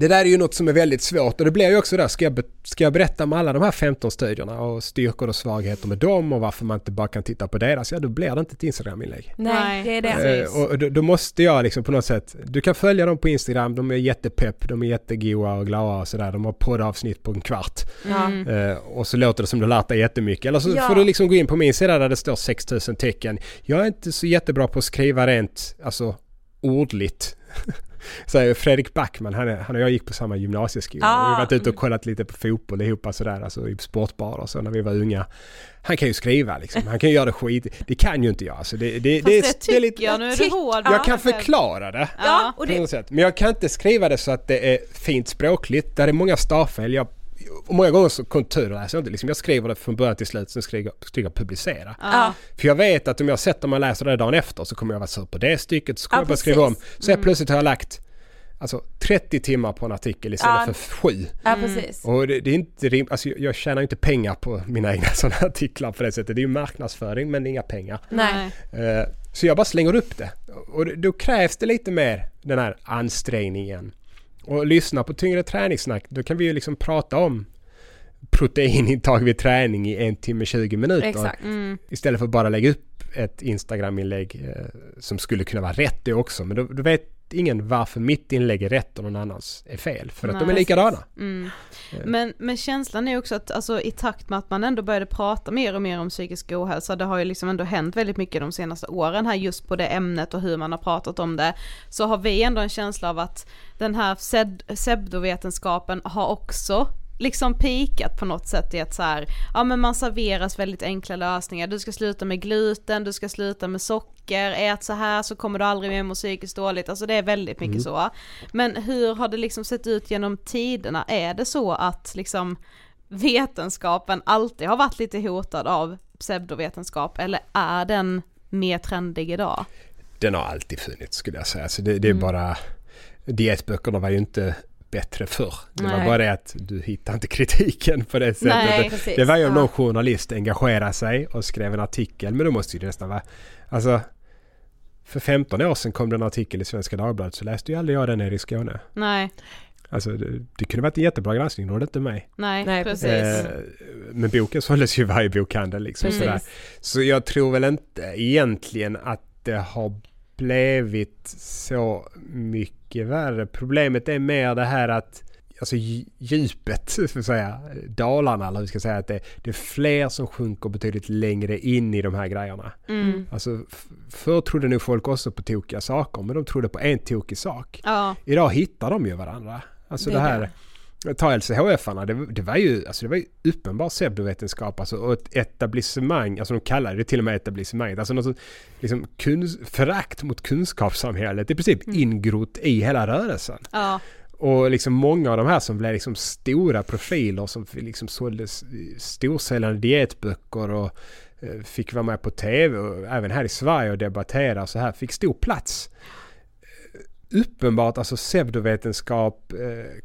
det där är ju något som är väldigt svårt och det blir ju också där, ska jag, be, ska jag berätta om alla de här 15 studierna och styrkor och svagheter med dem och varför man inte bara kan titta på deras, ja då blir det inte ett Instagram-inlägg. Nej, det är det. Eh, och då, då måste jag liksom på något sätt, du kan följa dem på Instagram, de är jättepepp, de är jättegoa och glada och sådär, de har poddavsnitt på en kvart. Mm. Eh, och så låter det som du lärt dig jättemycket. Eller så Ja. får du liksom gå in på min sida där det står 6000 tecken. Jag är inte så jättebra på att skriva rent, alltså ordligt. Så Fredrik Backman, han, han och jag gick på samma gymnasieskola. Ah. Vi har varit ute och kollat lite på fotboll ihop sådär, alltså i sportbarer och så när vi var unga. Han kan ju skriva liksom, han kan ju göra det skit. Det kan ju inte jag. Alltså det, det, Fast det, det, tycker det är lite, jag, nu är du hård. jag kan förklara det. Ja, och det. Men jag kan inte skriva det så att det är fint språkligt. Där är många stavfel. Jag, och många gånger så konturläser jag inte. Liksom jag skriver det från början till slut, sen skriver jag publicera. ja. För jag vet att om jag sätter mig och läser det dagen efter så kommer jag vara sur på det stycket, så kommer Ja, jag börja skriva om. Så jag plötsligt har jag lagt alltså, 30 timmar på en artikel istället Ja. för 7. ja, precis. Och det, det är inte rim, alltså jag, tjänar inte pengar på mina egna sådana artiklar på det sättet. Det är ju marknadsföring men inga pengar. Nej. Eh, Så jag bara slänger upp det. Och det- då krävs det lite mer den här ansträngningen. Och lyssna på tyngre träningssnack, då kan vi ju liksom prata om proteinintag vid träning i en timme 20 minuter. Mm. Istället för att bara lägga upp ett Instagram-inlägg eh, som skulle kunna vara rätt det också. Men då, då vet ingen varför mitt inlägg är rätt och någon annans är fel. För att de är Nej. likadana. Mm. Men, men känslan är också att alltså, i takt med att man ändå började prata mer och mer om psykisk ohälsa, det har ju liksom ändå hänt väldigt mycket de senaste åren här just på det ämnet och hur man har pratat om det, så har vi ändå en känsla av att den här pseudovetenskapen har också liksom pikat på något sätt i att så här, ja men man serveras väldigt enkla lösningar, du ska sluta med gluten, du ska sluta med socker, ät så här så kommer du aldrig mer må psykiskt dåligt, alltså det är väldigt mycket Mm. så. Men hur har det liksom sett ut genom tiderna? Är det så att liksom vetenskapen alltid har varit lite hotad av pseudovetenskap eller är den mer trendig idag? Den har alltid funnits skulle jag säga. Så det, det är Mm. bara... Dietböckerna var ju inte bättre förr. Det var Nej. bara det att du hittar inte kritiken på det sättet. Nej, det, precis. det var ju om Ja. någon journalist engagerade sig och skrev en artikel. Men då måste ju det nästan vara... Alltså... För 15 år sedan kom det en artikel i Svenska Dagbladet så läste ju aldrig jag den nere i Skåne. Nej, Alltså det, det kunde varit en jättebra granskning, då var det inte mig. nej, Nej, precis. precis. Eh, men boken såldes ju i varje bokhandel liksom. Precis. Sådär. Så jag tror väl inte egentligen att det har blivit så mycket värre. Problemet är mer det här att Alltså dj- djupet, så att säga, dalarna eller vi ska säga att det, det är fler som sjunker betydligt längre in i de här grejerna. Mm. Alltså förr trodde nog folk också på tokiga saker men de trodde på en tokig sak. Ja, Idag hittar de ju varandra. Alltså Det det, är här, ta LCHF-arna, det, det var ju, alltså det var ju uppenbar pseudovetenskap alltså, och ett etablissemang, alltså de kallade det till och med etablissemanget, alltså något liksom förakt mot kunskapssamhället, i princip Mm. ingrott i hela rörelsen. ja, Och liksom många av de här som blev liksom stora profiler som liksom sålde storsäljande dietböcker och eh, fick vara med på tv och även här i Sverige och debattera och så här, fick stor plats. Uppenbart alltså pseudovetenskap, eh,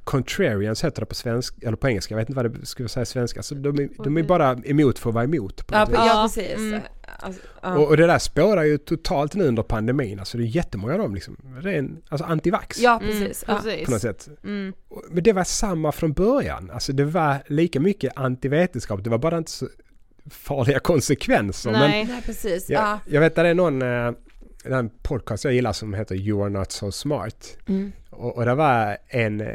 contrarians heter det på svenska, eller på engelska, jag vet inte vad det skulle säga svenska. Alltså de, är, de är bara emot för att vara emot. På Ja, ja, precis. mm. Alltså, ja. och, och det där spårar ju totalt nu under pandemin. Alltså det är jättemånga av dem liksom, ren, alltså antivax ja, mm, precis. Ja. precis. på något sätt. Mm. Men det var samma från början. Alltså det var lika mycket antivetenskap. Det var bara inte så farliga konsekvenser. Men Nej, Nej, precis. jag, Ja. jag vet att det är någon eh, en podcast jag gillar som heter You are not so smart. Mm. Och, och det var en eh,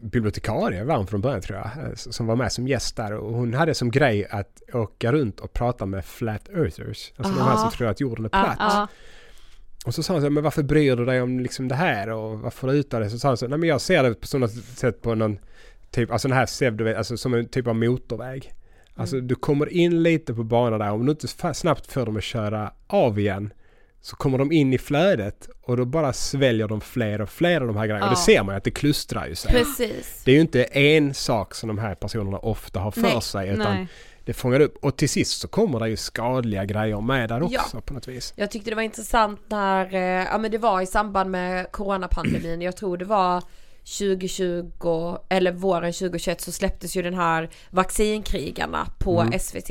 bibliotekarie var hon från början tror jag, eh, som var med som gäst där. Och hon hade som grej att åka runt och prata med flat earthers. Alltså de här Aha. som tror att jorden är Ja, platt. ja, Och så sa han så här, men varför bryr du dig om liksom det här och varför du utar det? Så sa han så här, nej men jag ser det på sådant sätt på någon typ, alltså den här pseudo, alltså som en typ av motorväg. Alltså du kommer in lite på banan där, om du inte snabbt får dem att köra av igen så kommer de in i flödet och då bara sväljer de fler och fler av de här grejerna. Och det Ja. ser man ju att det klustrar ju sig. Precis. Det är ju inte en sak som de här personerna ofta har för Nej. sig utan nej. det fångar upp. Och till sist så kommer det ju skadliga grejer med där också Ja. på något vis. Jag tyckte det var intressant när, eh, ja men det var i samband med coronapandemin, jag tror det var 2020 eller våren 2021 så släpptes ju den här vaccinkrigarna på Mm. SVT.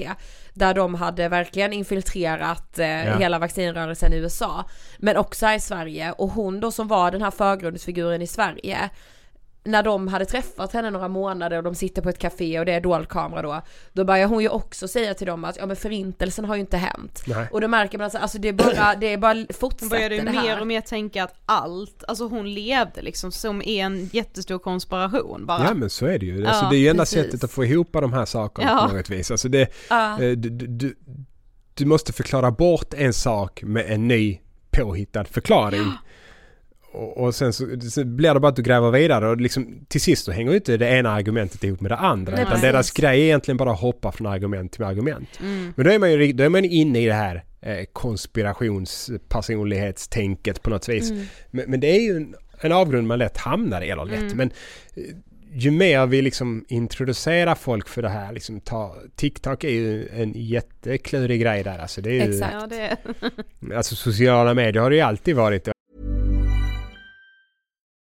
Där de hade verkligen infiltrerat eh, Ja. hela vaccinrörelsen i USA. Men också här i Sverige och hon då som var den här förgrundsfiguren i Sverige när de hade träffat henne några månader och de sitter på ett café och det är dold kamera då, då börjar hon ju också säga till dem att ja men förintelsen har ju inte hänt. Nej. Och då märker man alltså, alltså det är bara, det är bara Hon fortsätter började ju det här. mer och mer tänka att allt, alltså hon levde liksom som en jättestor konspiration bara. Ja men så är det ju. Alltså, Ja, det är ju enda precis. sättet att få ihop de här sakerna Ja. på något vis. Alltså det, Ja. eh, du, du, du, du måste förklara bort en sak med en ny påhittad förklaring. Och, och sen så, så blir det bara att du gräver vidare och liksom, till sist så hänger ju inte det ena argumentet ihop med det andra. Nej, utan precis. deras grej är egentligen bara att hoppa från argument till argument. Mm. Men då är man ju då är man inne i det här eh, konspirationspersonlighetstänket på något vis. Mm. Men, men det är ju en, en avgrund man lätt hamnar i, eller lätt. Mm. Men eh, ju mer vi liksom introducerar folk för det här, liksom ta, TikTok är ju en jätteklurig grej där. Alltså det är ju, Exakt. Alltså sociala medier har det ju alltid varit.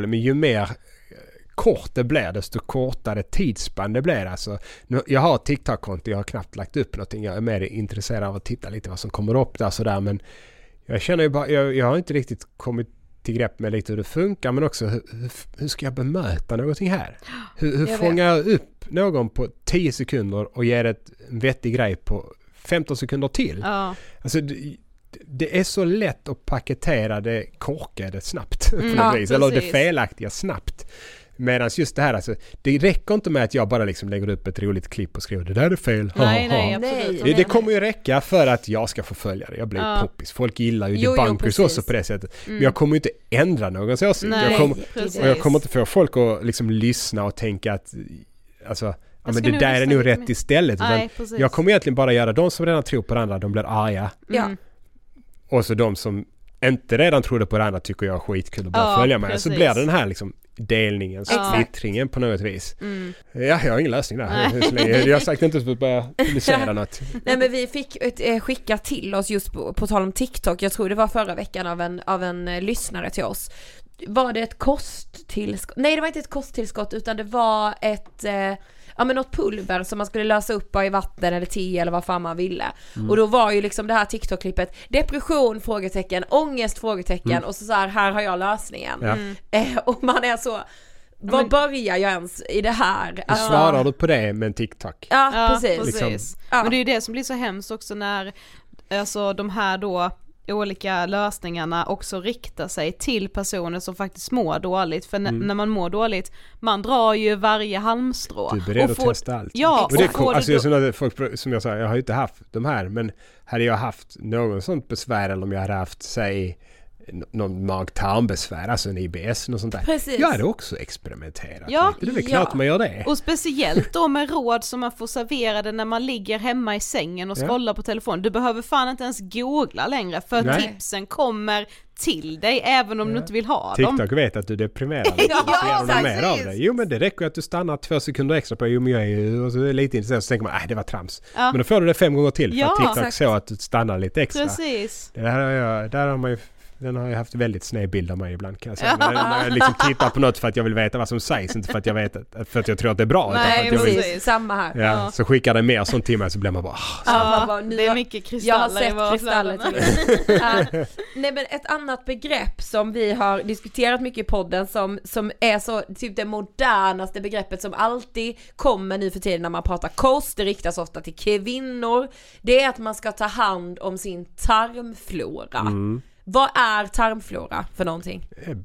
Men ju mer eh, kort det blir desto kortare tidsspann det blir. Alltså, nu- jag har ett TikTok-konto, jag har knappt lagt upp någonting. Jag är mer intresserad av att titta lite vad som kommer upp där sådär. Men jag känner ju bara, jag, jag har inte riktigt kommit till grepp med lite hur det funkar men också hur, hur, ska jag bemöta någonting här? Hur, hur Jag fångar jag upp någon på 10 sekunder och ger ett vettig grej på 15 sekunder till? Ja. Alltså, det, är så lätt att paketera det korkade snabbt på något ja, vis. Eller det felaktiga snabbt. Medan just det här alltså, det räcker inte med att jag bara liksom lägger upp ett roligt klipp och skriver det där är fel. ha, Nej, ha, nej, ha." absolut. Det, det kommer ju räcka för att jag ska få följa det. Jag blir Ja. poppis. Folk gillar ju debunkers också på det sättet. Men jag kommer ju inte ändra någons åsikt. Mm. Nej, Jag kommer, och jag kommer inte få folk att liksom lyssna och tänka att alltså, ja, men det där är nog rätt mer. istället. Nej, jag kommer egentligen bara göra de som redan tror på det andra, de blir arga. Mm. Och så de som inte redan trodde på det andra tycker jag är skitkul att börja Ja, följa med. Så precis. blir det den här liksom delningen, Ja. splittringen på något vis. Mm. Ja, jag har ingen lösning där. Så Jag har sagt inte att börja publicera något. Nej men vi fick ett, eh, skicka till oss just på, på tal om TikTok, jag tror det var förra veckan av en, av en eh, lyssnare till oss. Var det ett kosttillskott? Nej det var inte ett kosttillskott utan det var ett, eh, ja men något pulver som man skulle lösa upp i vatten eller te eller vad fan man ville. Och då var ju liksom det här TikTok-klippet depression? Frågetecken, ångest? Frågetecken och så, så här, här har jag lösningen. Ja. Eh, och man är så, var Men- börjar jag ens i det här? Hur Alltså- svarar du på det med en TikTok? Ja, Ja, precis. precis. Liksom. Ja. Men det är ju det som blir så hemskt också när alltså de här då olika lösningarna också riktar sig till personer som faktiskt mår dåligt. För n- när man mår dåligt, man drar ju varje halmstrå. Du är beredd Och att får- testa allt. Ja, och det är och får Alltså, det då- folk, som jag sa, jag har ju inte haft de här. Men hade jag haft någon sånt besvär eller om jag hade haft, säg, någon mag-tarmbesvär, alltså en IBS, något sånt där. Precis. Jag hade också experimenterat Ja, lite. Det är väl ja. klart man gör det. Och speciellt då med råd som man får serverade när man ligger hemma i sängen och Ja. scrollar på telefonen. Du behöver fan inte ens googla längre för Nej. tipsen kommer till dig även om du inte vill ha dem. TikTok vet att du deprimerar lite. Ja, de exakt. mer av det. Jo men det räcker att du stannar två sekunder extra på jo men jag är ju och så är lite intresserad så tänker man nej det var trams. Ja. Men då får du det fem gånger till för Ja, att TikTok exakt. såg att du stannar lite extra. Precis. Det här har jag, där har man ju, den har jag haft väldigt sned bild av mig ibland kan jag säga. När, när jag liksom tittar på något för att jag vill veta vad som sägs, inte för att jag vet att, för att jag tror att det är bra. utan Nej, för att jag vill, Precis, samma här. ja, Ja. Så skickar det mer sånt till mig så blir man bara "Ah, Ja, Ja, man bara, det är mycket Jag har kristaller sett kristaller till ja. Nej men ett annat begrepp som vi har diskuterat mycket i podden som, som är så typ det modernaste begreppet som alltid kommer nu för tiden när man pratar kost, det riktas ofta till kvinnor. Det är att man ska ta hand om sin tarmflora. Mm. Vad är tarmflora för någonting? eh,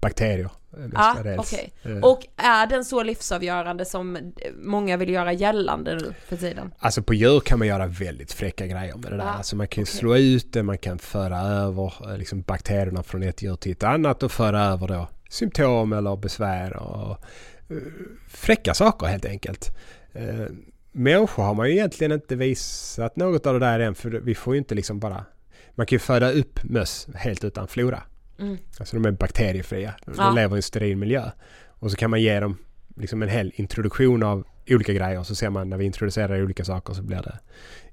bakterier. Ja, mestadels. okej. Eh, Och är den så livsavgörande som många vill göra gällande nu för tiden? Alltså på djur kan man göra väldigt fräcka grejer med det där. Ja, alltså man kan okej. slå ut det, man kan föra över eh, liksom, bakterierna från ett djur till ett annat och föra över då symptom eller besvär och fräcka saker helt enkelt. Människor har man ju egentligen inte visat något av det där än för vi får ju inte liksom bara man kan ju föda upp möss helt utan flora. Mm. Alltså de är bakteriefria. De Ja. lever i en steril miljö. Och så kan man ge dem liksom en hel introduktion av olika grejer. Så ser man när vi introducerar olika saker så blir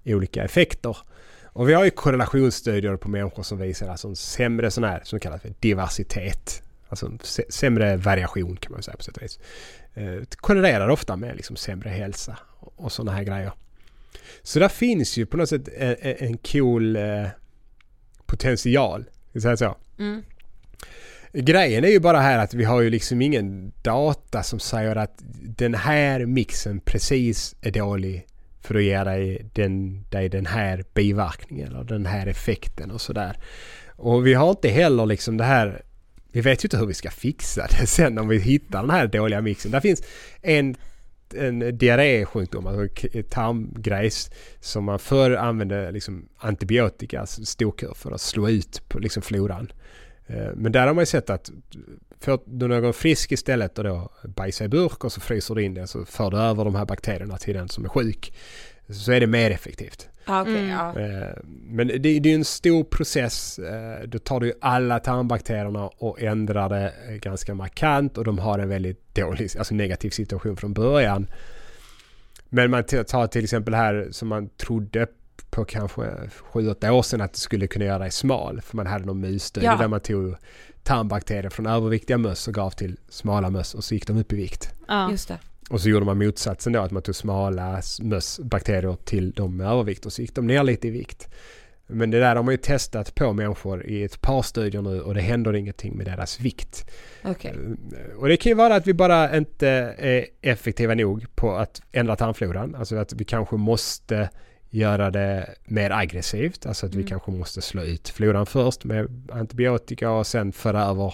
det olika effekter. Och vi har ju korrelationsstudier på människor som visar alltså en sämre sån här som kallas för diversitet. Alltså sämre variation kan man säga på sätt och vis. Eh, korrelerar ofta med liksom sämre hälsa och, och sådana här grejer. Så där finns ju på något sätt en cool eh, potential. Säga så? Mm. Grejen är ju bara här att vi har ju liksom ingen data som säger att den här mixen precis är dålig för att ge dig den, dig den här biverkningen eller den här effekten och sådär. Och vi har inte heller liksom det här vi vet ju inte hur vi ska fixa det sen om vi hittar den här dåliga mixen. Där finns en, en diarrésjukdom, alltså tarmgrejs, som man förr använde liksom antibiotika, alltså storkur, för att slå ut på liksom floran. Eh, men där har man ju sett att får du någon frisk istället och då bajsar i burk och så fryser du in den så för du över de här bakterierna till den som är sjuk. Så är det mer effektivt. Ja, okej, Mm. ja. Eh, Men det, det är ju en stor process. Eh, Då tar du alla tarmbakterierna och ändrar det eh, ganska markant och de har en väldigt dålig, alltså negativ situation från början. Men man tar till exempel här som man trodde på kanske 7-8 år sedan att det skulle kunna göra dig smal. För man hade någon musstudie Ja. där man tog tarmbakterier från överviktiga möss och gav till smala möss och så gick de upp i vikt. Ja. Just det. Och så gjorde man motsatsen då, att man tog smala mössbakterier till de med övervikt och så gick de ner lite i vikt. Men det där har man ju testat på människor i ett par studier nu och det händer ingenting med deras vikt. Okej. Eh, Och det kan ju vara att vi bara inte är effektiva nog på att ändra tarmfloran. Alltså att vi kanske måste göra det mer aggressivt. Alltså att vi Mm. kanske måste slå ut floran först med antibiotika och sen föra över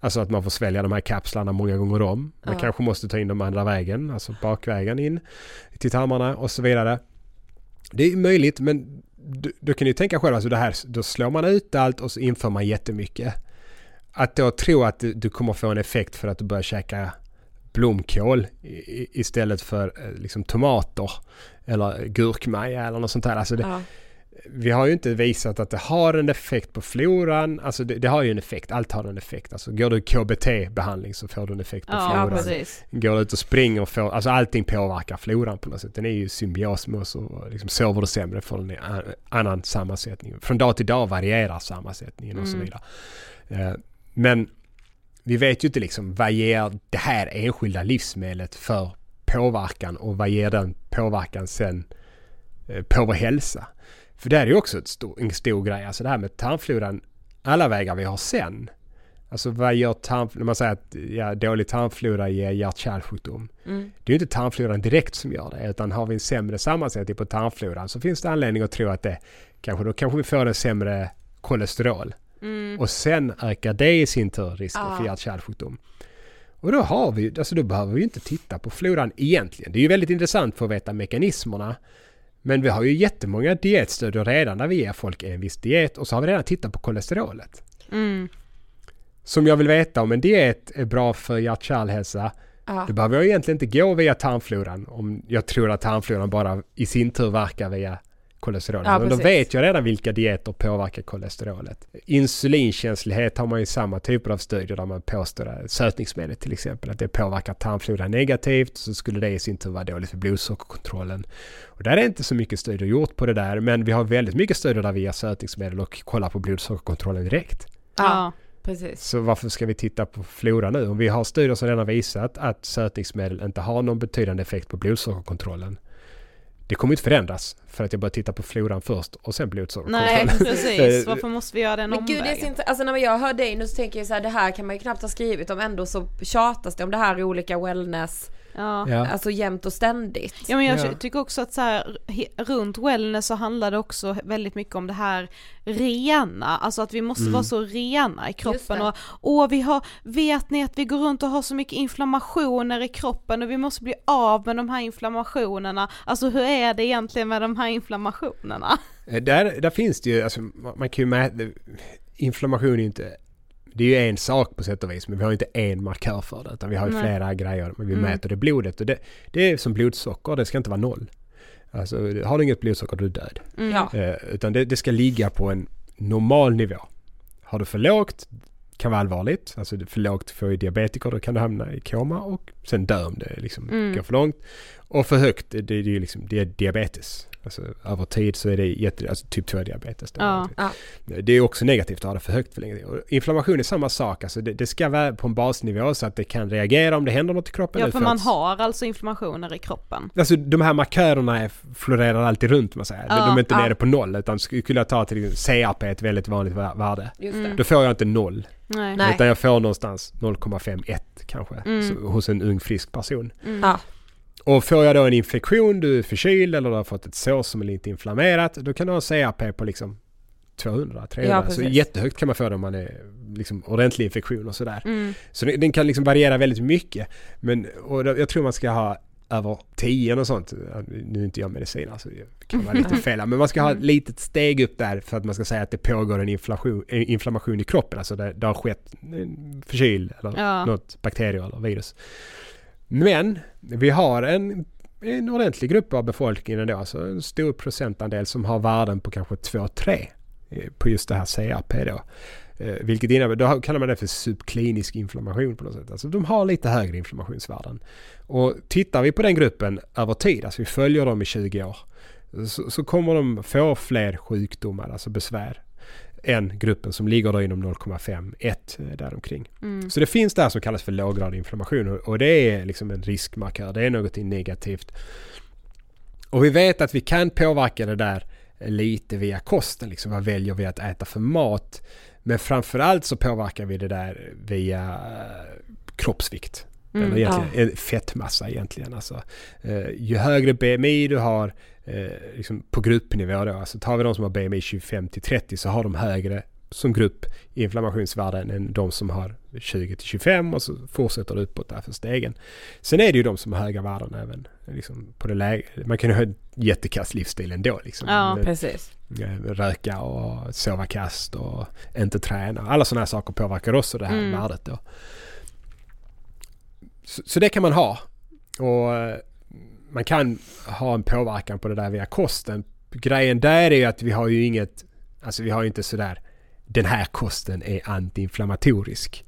Alltså att man får svälja de här kapslarna många gånger om. Man Ja. kanske måste ta in dem andra vägen, alltså bakvägen in till tarmarna och så vidare. Det är möjligt men du kan ju tänka själv, alltså det här, då slår man ut allt och så inför man jättemycket. Att då tro att du, kommer få en effekt för att du börjar käka blomkål istället för eh, liksom tomater eller gurkmaja eller något sånt där. Alltså det, Ja. Vi har ju inte visat att det har en effekt på floran. Alltså det, det har ju en effekt, allt har en effekt. Alltså går du KBT-behandling så får du en effekt på Ja, floran. precis. Går du ut och springer och får, alltså allting påverkar floran på något sätt. Den är ju symbios med oss och liksom sover du sämre får en annan sammansättning. Från dag till dag varierar sammansättningen och så Mm. vidare. Eh, Men vi vet ju inte liksom vad ger det här enskilda livsmedlet för påverkan och vad ger den påverkan sen eh, på vår hälsa. För det är ju också stor, en stor grej, alltså det här med tarmfloran, alla vägar vi har sen. Alltså vad gör tarm, när man säger att ja, dålig tarmflora ger hjärt-kärlsjukdom. Mm. Det är ju inte tarmfloran direkt som gör det, utan har vi en sämre sammansättning på tarmfloran så finns det anledning att tro att det kanske, då kanske vi får en sämre kolesterol. Mm. Och sen ökar det i sin tur risken Ah. för hjärt-kärlsjukdom. Och då har vi, alltså då behöver vi inte titta på floran egentligen. Det är ju väldigt intressant för att veta mekanismerna. Men vi har ju jättemånga dietstudier redan där vi ger folk en viss diet och så har vi redan tittat på kolesterolet. Mm. Som jag vill veta om en diet är bra för hjärt-kärlhälsa Ja. då behöver jag egentligen inte gå via tarmfloran om jag tror att tarmfloran bara i sin tur verkar via kolesterolet. Ja, Men då vet jag redan vilka dieter påverkar kolesterolet. Insulinkänslighet har man ju samma typer av studier där man påstår att sötningsmedel till exempel, att det påverkar tarmfloran negativt så skulle det i sin tur vara dåligt för blodsockerkontrollen. Och där är inte så mycket studier gjort på det där men vi har väldigt mycket studier där vi ger sötningsmedel och kollar på blodsockerkontrollen direkt. Ja, precis. Så varför ska vi titta på flora nu? Om vi har studier som redan visat att sötningsmedel inte har någon betydande effekt på blodsockerkontrollen. Det kommer inte förändras för att jag börjar titta på floran först och sen Nej, blodsockerkontrollen. precis. Varför måste vi göra den Men gud det är omvägen? intressant, alltså när jag hör dig nu så tänker jag så här, det här kan man ju knappt ha skrivit om ändå så tjatas det om det här i olika wellness, Ja. Ja. alltså jämt och ständigt. Ja men jag Ja. tycker också att så här, runt wellness så handlar det också väldigt mycket om det här rena, alltså att vi måste Mm. vara så rena i kroppen och åh vi har, vet ni att vi går runt och har så mycket inflammationer i kroppen och vi måste bli av med de här inflammationerna, alltså hur är det egentligen med de här inflammationerna? Eh, Där, där finns det ju, alltså, man kan ju mäta, inflammation är ju inte, det är ju en sak på sätt och vis men vi har inte en markör för det utan vi har ju Nej. flera grejer men vi Mm. mäter det blodet och det, det är som blodsocker, det ska inte vara noll. Alltså har du inget blodsocker du är död. Mm. Ja. Eh, utan det, det ska ligga på en normal nivå. Har du för lågt kan vara allvarligt. Alltså för lågt för diabetiker då kan du hamna i koma och sen dö om det liksom Mm. går för långt. Och för högt, det, det är ju liksom det är diabetes. Alltså över tid så är det jätte, alltså typ 2 diabetes. Då. Ja. Ja. Det är också negativt att ha det för högt för länge. Och inflammation är samma sak. Alltså det, det ska vara på en basnivå så att det kan reagera om det händer något i kroppen. Ja för man att- har alltså inflammationer i kroppen. Alltså de här markörerna är, florerar alltid runt man säger. De- Ja, de är inte ja. nere på noll utan skulle jag ta till exempel är ett väldigt vanligt vär- värde. Just Mm. det. Då får jag inte noll. Nej. Utan jag får någonstans 0,51 kanske. Mm. Så, hos en ung frisk person. Mm. Ja. Och får jag då en infektion, du är förkyld eller du har fått ett sår som är lite inflammerat. Då kan du ha en CRP på liksom 200, 300. Ja, så jättehögt kan man få det om man är liksom ordentlig infektion och sådär. Mm. Så den, kan liksom variera väldigt mycket. Men och jag tror man ska ha över 10 och sånt. Nu är inte jag medicin alltså, det kan vara lite fel. Men man ska ha ett litet steg upp där för att man ska säga att det pågår en inflation, en inflammation i kroppen. Alltså det, det har skett en förkyld eller Ja. något bakterie eller virus. Men vi har en, en ordentlig grupp av befolkningen ändå, alltså en stor procentandel som har värden på kanske 2-3 eh, på just det här CRP då. Eh, vilket innebär, då kallar man det för subklinisk inflammation på något sätt. Alltså de har lite högre inflammationsvärden. Och tittar vi på den gruppen över tid, alltså vi följer dem i 20 år, så, så kommer de få fler sjukdomar, alltså besvär, än gruppen som ligger då inom 0,5, 1 eh, däromkring. Mm. Så det finns det här som kallas för låggradig inflammation och- det är liksom en riskmarkör, det är någonting negativt. Och vi vet att vi kan påverka det där lite via kosten, liksom vad väljer vi att äta för mat? Men framförallt så påverkar vi det där via kroppsvikt. Mm, Eller egentligen eh, fettmassa egentligen. Alltså, eh, ju högre BMI du har eh, liksom på gruppnivå då, alltså tar vi de som har BMI 25 till 30 så har de högre som grupp inflammationsvärden än de som har 20 till 25 och så fortsätter det uppåt där för stegen. Sen är det ju de som har höga värden även liksom på det läge. Man kan ju ha en jättekass livsstil ändå liksom. Ja, Eh, Precis. eh, Röka och sova kast och inte träna. Alla sådana här saker påverkar också det här Mm. värdet då. Så, så det kan man ha. Och eh, man kan ha en påverkan på det där via kosten. Grejen där är ju att vi har ju inget, alltså vi har ju inte sådär den här kosten är antiinflammatorisk.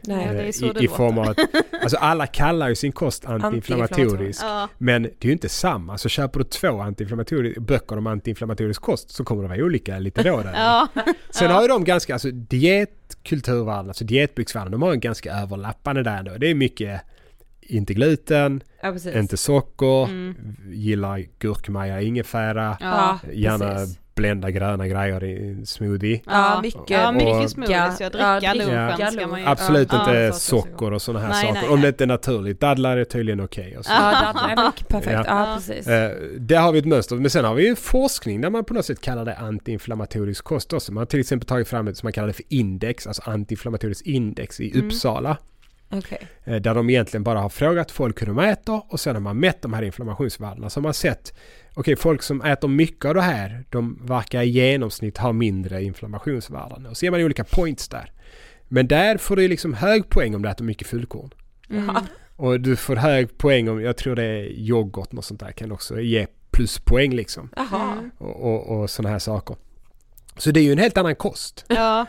Nej. Det är Eh, så I, det i form av att, alltså alla kallar ju sin kost antiinflammatorisk. Ja. Men det är ju inte samma. Så köper du två antiinflammatoriska böcker om antiinflammatorisk kost så kommer det vara olika lite då där. Ja. Sen har ju de ganska, alltså dietkulturvärlden, alltså dietbyxvärlden, de har en ganska överlappande där ändå. Det är mycket inte gluten, Ja, inte socker, Mm. gillar gurkmaja, ingefära, Ja. gärna precis. blända gröna grejer i en smoothie. Ja, mycket. Ja, Och- mycket smoothies. Jag dricka Ja, lunchen ska man ju. Absolut ja. inte Ja, så- socker och sådana här Nej, saker. nej, Om nej. det inte är naturligt. Dadlar är tydligen okej. så. Ja, dadlar är mycket perfekt. Ja. Ja, precis. Eh, där har vi ett mönster. Men sen har vi ju forskning där man på något sätt kallar det antiinflammatorisk kost också. Man har till exempel tagit fram ett som man kallar det för index, alltså antiinflammatoriskt index i Mm. Uppsala. Okej. Eh, Där de egentligen bara har frågat folk hur de äter och sen har man mätt de här inflammationsvärdena. Så har man sett, okej folk som äter mycket av det här, de verkar i genomsnitt ha mindre inflammationsvärden. Och så ger man olika points där. Men där får du liksom hög poäng om du äter mycket fullkorn. Mm. Och du får hög poäng om, jag tror det är yoghurt och sånt där kan också ge pluspoäng liksom. Jaha. Mm. Och, och, och sådana här saker. Så det är ju en helt annan kost. Ja.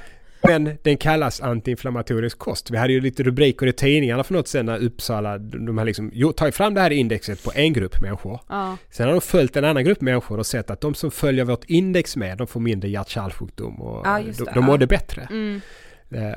Men den kallas antiinflammatorisk kost. Vi hade ju lite rubriker i tidningarna för något sen när Uppsala, de har liksom jo, tagit fram det här indexet på en grupp människor. Ja. Sen har de följt en annan grupp människor och sett att de som följer vårt index med, de får mindre hjärt-kärlsjukdom och Ja, de, de ja. mådde bättre. Mm. Eh,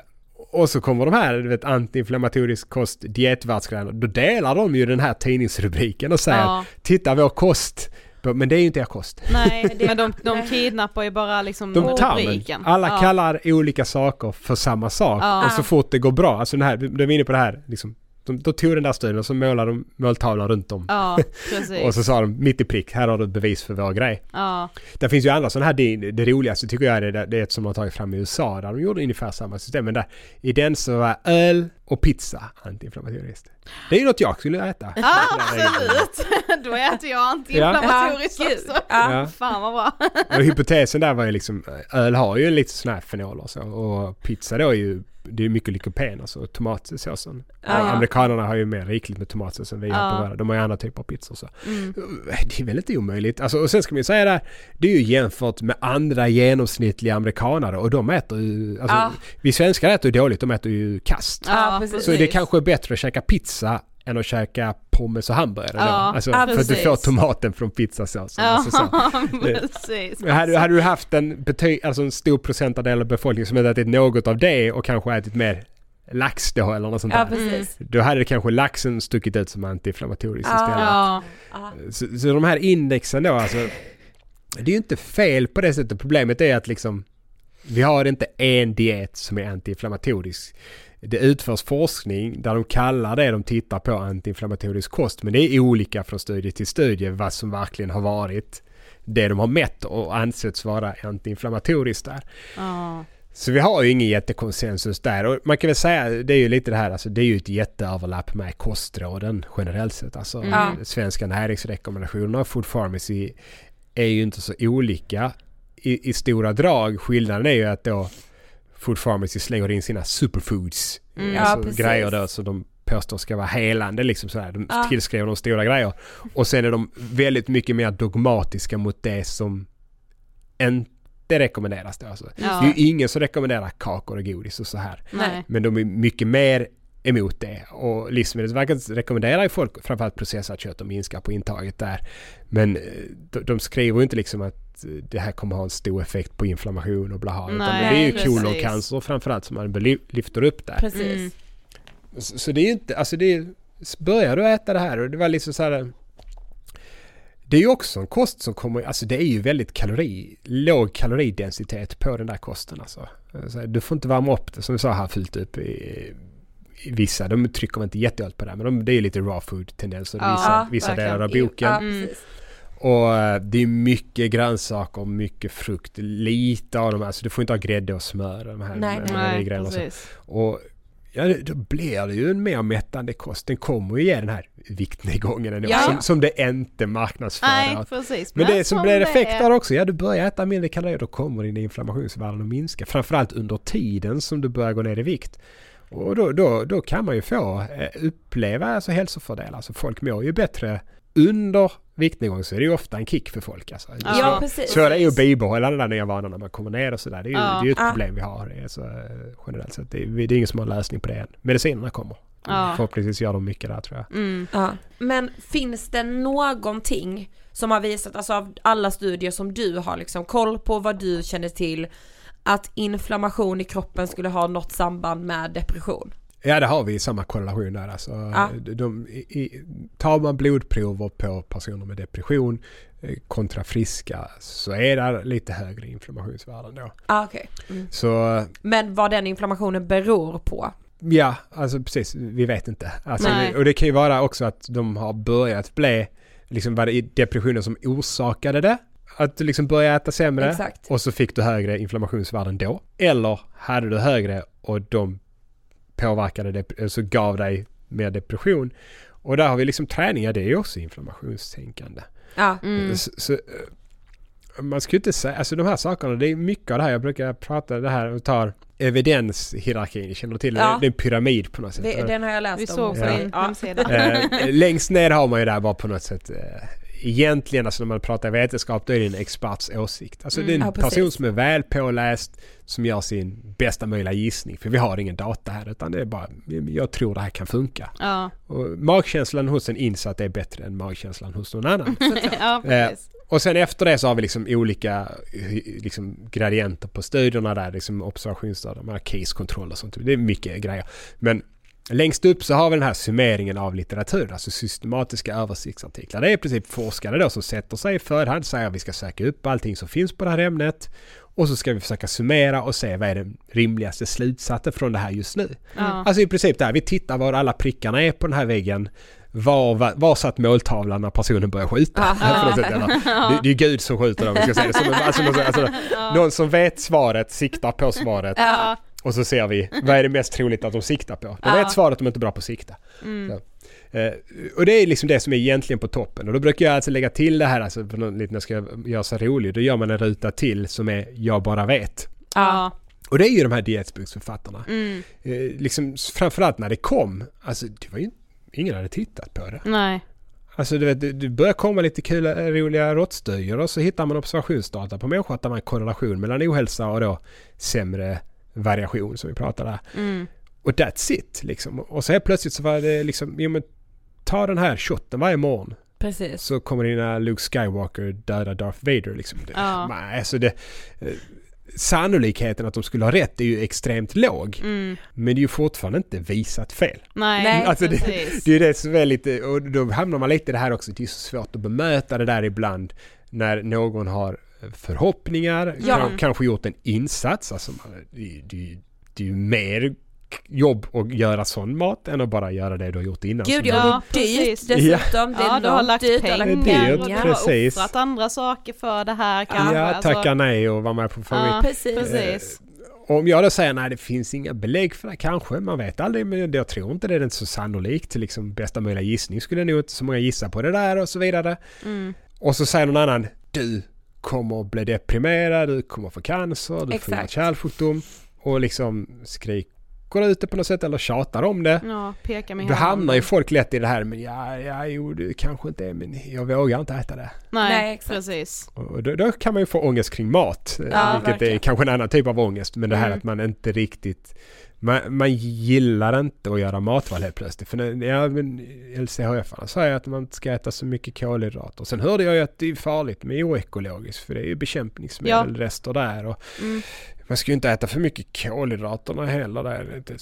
och så kommer de här, du vet, antiinflammatorisk kost, dietvärldsgrejerna. Då delar de ju den här tidningsrubriken och säger Ja. titta vår kost. Men det är ju inte er kost. Nej, Det- men de, de kidnappar ju bara liksom De rubriken. Alla ja. kallar olika saker för samma sak. Ja. Och så fort det går bra, alltså den här, då är vi inne på det här, liksom, de, då tog den där studien och så målade de måltavlan runt om. Ja, precis. Och så sa de mitt i prick, här har du ett bevis för vår grej. Ja. Det finns ju andra sådana här, det, det roligaste tycker jag är det, det är ett som de har tagit fram i USA där de gjorde ungefär samma system. Men där, i den så var öl och pizza antiinflammatoriskt. Det är ju något jag skulle äta. Ja, absolut. Då äter jag antiinflammatoriskt Ja. också. Ja. Fan vad bra. Och hypotesen där var ju liksom, öl har ju lite sådana här fenoler och så. Och pizza då är ju, det är mycket lykopen, alltså tomatsåsen. Ja. Amerikanerna har ju mer rikligt med tomatsås än vi har på våra. De har ju andra typer av pizzor så. Mm. Det är väl inte omöjligt. Alltså, och sen ska man ju säga det här, det är ju jämfört med andra genomsnittliga amerikanare och de äter ju, alltså, Ja. vi svenskar äter ju dåligt, de äter ju kast. Precis. Så det kanske är bättre att käka pizza än att käka pommes och hamburgare då. Ja, Alltså, ja, för att du precis. får tomaten från pizzasåsen. Alltså, så. Ja, precis. Men hade, hade du haft en, bety- alltså en stor procentandel av befolkningen som hade ätit något av det och kanske ätit mer lax då eller något sånt Ja, där. precis. Då hade kanske laxen stuckit ut som antiinflammatoriskt Ja. istället. Ja. Ja. Så, så de här indexen då alltså. Det är ju inte fel på det sättet. Problemet är att liksom vi har inte en diet som är antiinflammatorisk. Det utförs forskning där de kallar det de tittar på antiinflammatorisk kost. Men det är olika från studie till studie vad som verkligen har varit det de har mätt och ansetts vara antiinflammatoriskt där. Ja. Så vi har ju ingen jättekonsensus där och man kan väl säga, det är ju lite det här, alltså det är ju ett jätteöverlapp med kostråden generellt sett. Alltså Mm. svenska näringsrekommendationer och Food Pharmacy är ju inte så olika i, i stora drag. Skillnaden är ju att då Food Pharmacy slänger in sina superfoods, Mm. Ja, alltså precis. grejer då som de påstår ska vara helande liksom sådär. De Ja. tillskriver de stora grejer. Och sen är de väldigt mycket mer dogmatiska mot det som inte rekommenderas då. Alltså. Ja. Det är ju ingen som rekommenderar kakor och godis och så här. Nej. Men de är mycket mer emot det. Och Livsmedelsverket rekommenderar ju folk framförallt processat kött och minska på intaget där. Men eh, de, de skriver ju inte liksom att eh, det här kommer ha en stor effekt på inflammation och blaha. Utan det är ju koloncancer framförallt som man lyfter upp där. Precis. Mm. Så, så det är ju inte, alltså det är, börjar du äta det här och det var liksom så här det är ju också en kost som kommer, alltså det är ju väldigt kalori, låg kaloridensitet på den där kosten alltså. Så du får inte värma upp det som vi sa här fullt upp i, i vissa, de trycker inte jättehårt på det här, men de, det är lite raw food tendenser i Ja, vissa, vissa delar av boken. Ja. Och eh, det är mycket grönsaker, mycket frukt, lite av dem, alltså du får inte ha grädde och smör de här Nej, med- Nej, med grejerna och så. precis. Och ja, då blir det ju en mer mättande kost. Den kommer ju ge den här viktnedgången ändå, Ja. som, som det inte marknadsför. Nej, precis. men det som blir effekt är- av också, ja du börjar äta mindre kalorier, då kommer dina inflammationsvärden att minska. Framförallt under tiden som du börjar gå ner i vikt. Och då, då, då kan man ju få eh, uppleva alltså hälsofördelar. Alltså folk mår ju bättre under viktnedgång så är det ju ofta en kick för folk. Alltså. Ja, Så- precis. så är det ju att bibehålla den där nya vanan när man kommer ner och sådär. Det är ju, Ja. det är ett Ja. problem vi har det är så, eh, generellt sett. Det är, det är ingen som har lösning på det än. Medicinerna kommer. Ja. Förhoppningsvis gör de mycket där tror jag. Mm. Ja. Men finns det någonting som har visat, alltså av alla studier som du har liksom koll på, vad du känner till, att inflammation i kroppen skulle ha något samband med depression? Ja det har vi samma korrelation där alltså. Ja. De, i, i- tar man blodprover på personer med depression eh, kontra friska så är det lite högre inflammationsvärden då. Ah, okej. Mm. Så Men vad den inflammationen beror på? ja, alltså precis, vi vet inte. Alltså, och det kan ju vara också att de har börjat bli, liksom var det i depressionen som orsakade det? Att du liksom började äta sämre Exakt. och så fick du högre inflammationsvärden då. Eller hade du högre och de påverkade det, så gav dig mer depression. Och där har vi liksom träning, ja det är ju också inflammationstänkande. Ja. Mm. Så, så, eh, man ska ju inte säga, alltså de här sakerna, det är mycket av det här, jag brukar prata det här och tar evidenshierarkin, känner du till det? Ja. Det är en pyramid på något sätt. Det, den har jag läst Vi om. såg på Ja. din Ja. hemsida. Eh, längst ner har man ju där bara på något sätt eh, Egentligen alltså när man pratar vetenskap då är det en experts åsikt. Alltså det är en Mm, ja, person som är väl påläst som gör sin bästa möjliga gissning. För vi har ingen data här utan det är bara jag tror det här kan funka. Ja, Och magkänslan hos en insatt är bättre än magkänslan hos någon annan. ja Eh, precis. och sen efter det så har vi liksom olika liksom, gradienter på studierna där, liksom observationsstadier, de här case-kontroll och sånt. Det är mycket grejer. Men längst upp så har vi den här summeringen av litteratur, alltså systematiska översiktsartiklar. Det är i princip forskare då som sätter sig i förhand, säger att vi ska söka upp allting som finns på det här ämnet och så ska vi försöka summera och se vad är den rimligaste slutsatsen från det här just nu. Ja. Alltså i princip där, vi tittar var alla prickarna är på den här väggen. Var, var, var satt måltavlan när personen börjar skjuta? Sätt, det, det är Gud som skjuter dem, vi ska säga det. Som, alltså, någon, alltså, någon som vet svaret, siktar på svaret. Och så ser vi, vad är det mest troligt att de siktar på? De Ja. vet svaret, de är inte bra på att sikta. Mm. Så. Eh, och det är liksom det som är egentligen på toppen. Och då brukar jag alltså lägga till det här, alltså, för någon, lite när jag ska göra sig rolig, då gör man en ruta till som är jag bara vet. Ja. Och det är ju de här dietsboksförfattarna. Mm. Eh, liksom framförallt när det kom, alltså det var ju ingen hade tittat på det. Nej. Alltså du vet, det- börjar komma lite kul, roliga råttstudier och så hittar man observationsdata på människor att det var en korrelation mellan ohälsa och då sämre variation som vi pratar där. Mm. Och that's it liksom. Och så helt plötsligt så var det liksom, jo men ta den här shotten varje morgon Precis. så kommer dina Luke Skywalker döda Darth Vader liksom. Ja. nej, alltså det, eh, sannolikheten att de skulle ha rätt är ju extremt låg. Mm. Men det är ju fortfarande inte visat fel. Nej, Nej, Alltså det, det är ju det som är lite, och då hamnar man lite i det här också, det är så svårt att bemöta det där ibland när någon har förhoppningar, Ja. kan, kanske gjort en insats, alltså man, det, det, det är ju mer jobb att göra sån mat än att bara göra det du har gjort innan. Gud ja, det är dyrt dessutom. Det är Ja, du har lagt dyrt, pengar lagt Det är dyrt, och du pengar. har offrat andra saker för det här kanske. Ja, alltså. tacka nej och vara med på favorit. Ja, Precis. precis. Om jag då säger nej det finns inga belägg för det, kanske, man vet aldrig, men jag tror inte det är inte så sannolikt. Liksom bästa möjliga gissning skulle nog inte så många gissa på det där och så vidare. Mm. Och så säger någon annan, du kommer att bli deprimerad, du kommer att få cancer, du får Exakt. en kärlsjukdom och liksom skriker ut det på något sätt eller tjatar om det. Ja, peka med Då hamnar ju folk lätt i det här, men ja, ja, jo, det kanske inte är, men jag vågar inte äta det. Nej, Nej, exakt. precis. Och då, då kan man ju få ångest kring mat, eh, Ja, vilket är verkligen. kanske en annan typ av ångest, men det här Mm. att man inte riktigt man, man gillar inte att göra matval helt plötsligt. För när, ja, men LCHF säger att man inte ska äta så mycket kolhydrater. Sen hörde jag ju att det är farligt med oekologiskt för det är ju bekämpningsmedelrester där. Och Mm. Man ska ju inte äta för mycket kolhydraterna heller där. Det är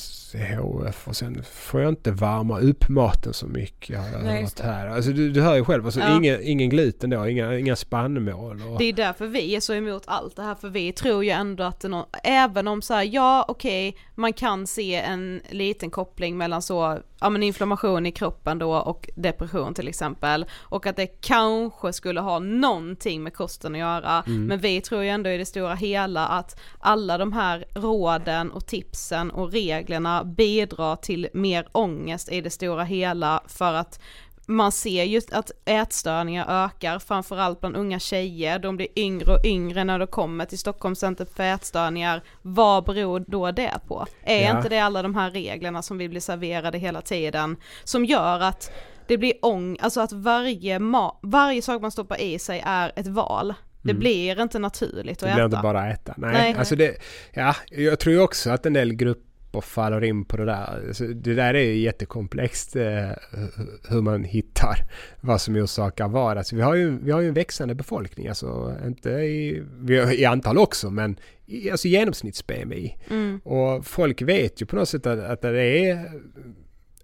CHF och sen får jag inte värma upp maten så mycket. har Jag Nej, hört här. Alltså du, du hör ju själv, alltså, Ja. ingen, ingen gluten då, inga, inga spannmål. Och, Det är därför vi är så emot allt det här, för vi tror ju ändå att det nå- även om så här, ja okej, man kan se en liten koppling mellan så, ja men inflammation i kroppen då och depression till exempel, och att det kanske skulle ha någonting med kosten att göra, men vi tror ju ändå i det stora hela att alla de här råden och tipsen och reglerna bidrar till mer ångest i det stora hela för att man ser just att ätstörningar ökar, framförallt bland unga tjejer, de blir yngre och yngre när de kommer till Stockholms center för ätstörningar. Vad beror då det på? Är Ja. inte det alla de här reglerna som vi blir serverade hela tiden, som gör att det blir ång, alltså att varje, ma- varje sak man stoppar i sig är ett val. Det blir inte naturligt Mm. det att blir äta. inte bara äta. Nej, Nej. alltså det, ja, jag tror ju också att en del grupper faller in på det där. Alltså, det där är ju jättekomplext eh, hu- hur man hittar vad som orsakar vad. Alltså, vi, har ju, vi har ju en växande befolkning, alltså inte i, vi har, i antal också, men i, alltså genomsnitts-BMI. Mm. Och folk vet ju på något sätt att, att det är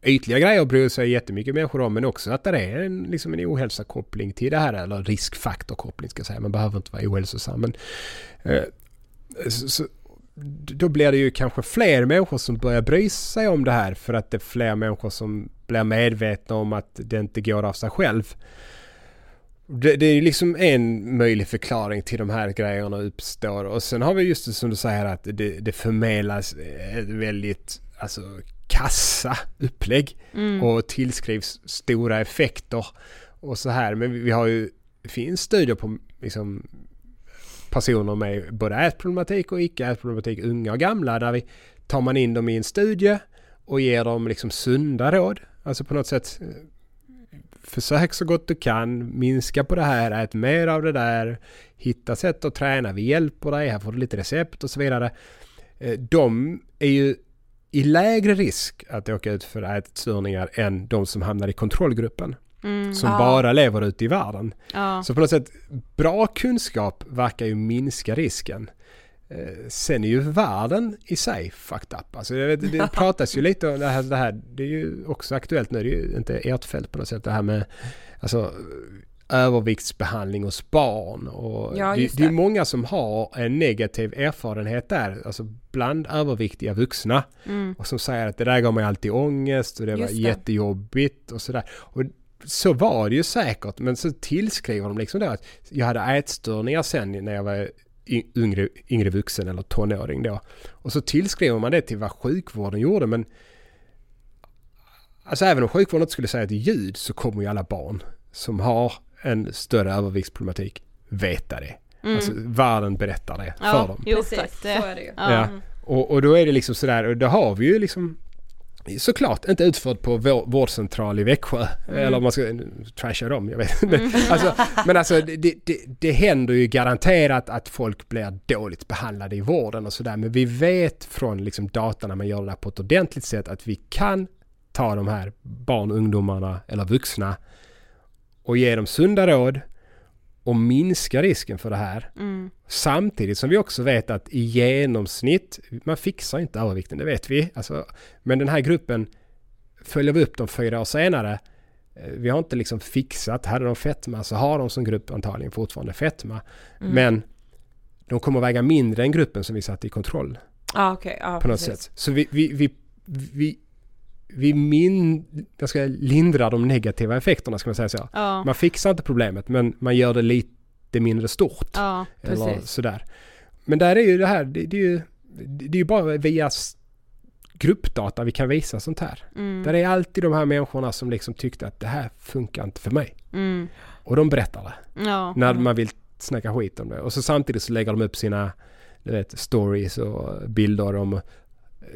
ytliga grejer bryr sig jättemycket människor om men också att det är en, liksom en ohälsokoppling till det här eller riskfaktorkoppling ska jag säga. Man behöver inte vara ohälsosam men eh, så, så, då blir det ju kanske fler människor som börjar bry sig om det här för att det är fler människor som blir medvetna om att det inte går av sig själv. Det, det är ju liksom en möjlig förklaring till de här grejerna uppstår och sen har vi just det som du säger att det, det förmedlas ett väldigt alltså, kassa upplägg Mm. och tillskrivs stora effekter och så här. Men vi, vi har ju, det finns studier på liksom, personer med både ätproblematik och icke ätproblematik, unga och gamla, där vi tar man in dem i en studie och ger dem liksom sunda råd. Alltså på något sätt eh, försök så gott du kan, minska på det här, ät mer av det där, hitta sätt att träna, vi hjälper dig, här får du lite recept och så vidare. Eh, de är ju i lägre risk att åka ut för ätstörningar än de som hamnar i kontrollgruppen. Mm. Som Ja. bara lever ute i världen. Ja. Så på något sätt, bra kunskap verkar ju minska risken. Eh, Sen är ju världen i sig fucked up. Alltså jag vet, det pratas ju lite om det här, det här, det är ju också aktuellt nu, det är ju inte ert fält på något sätt, det här med alltså, överviktsbehandling hos barn. Och Ja, det, det är det. många som har en negativ erfarenhet där, alltså bland överviktiga vuxna. Mm. Och som säger att det där gav mig alltid ångest och det var Just det. jättejobbigt och sådär. Och så var det ju säkert, men så tillskriver de liksom då att jag hade ätstörningar sen när jag var yngre, yngre vuxen eller tonåring då. Och så tillskriver man det till vad sjukvården gjorde, men alltså även om sjukvården inte skulle säga ett ljud så kommer ju alla barn som har en större överviktsproblematik veta det. Mm. Alltså världen berättar det för ja, dem. jo Precis, så är det ju. ja. Ja. Och, och då är det liksom sådär, och då har vi ju liksom såklart inte utfört på vår, vårdcentral i Växjö. Eller om man ska trasha dem, jag vet inte. Alltså, men alltså det, det, det händer ju garanterat att folk blir dåligt behandlade i vården och sådär. Men vi vet från liksom data när man gör det där på ett ordentligt sätt att vi kan ta de här barn, ungdomarna eller vuxna och ge dem sunda råd och minska risken för det här. Mm. Samtidigt som vi också vet att i genomsnitt, man fixar inte övervikten, det vet vi. Alltså, men den här gruppen, följer vi upp dem fyra år senare, eh, vi har inte liksom fixat, hade de fetma så har de som grupp antagligen fortfarande fetma. Mm. Men de kommer att väga mindre än gruppen som vi satte i kontroll Ja okej, ja på något precis. sätt. Så vi, vi, vi, vi, vi min, jag ska lindra de negativa effekterna ska man säga så. Ja, Man fixar inte problemet men man gör det lite mindre stort. ja, Eller sådär. Men där är ju det här, det, det är ju det är ju bara via gruppdata vi kan visa sånt här. mm, Där är alltid de här människorna som liksom tyckte att det här funkar inte för mig. mm, Och de berättar det. ja, När man vill snacka skit om det. Och så samtidigt så lägger de upp sina du vet, stories och bilder om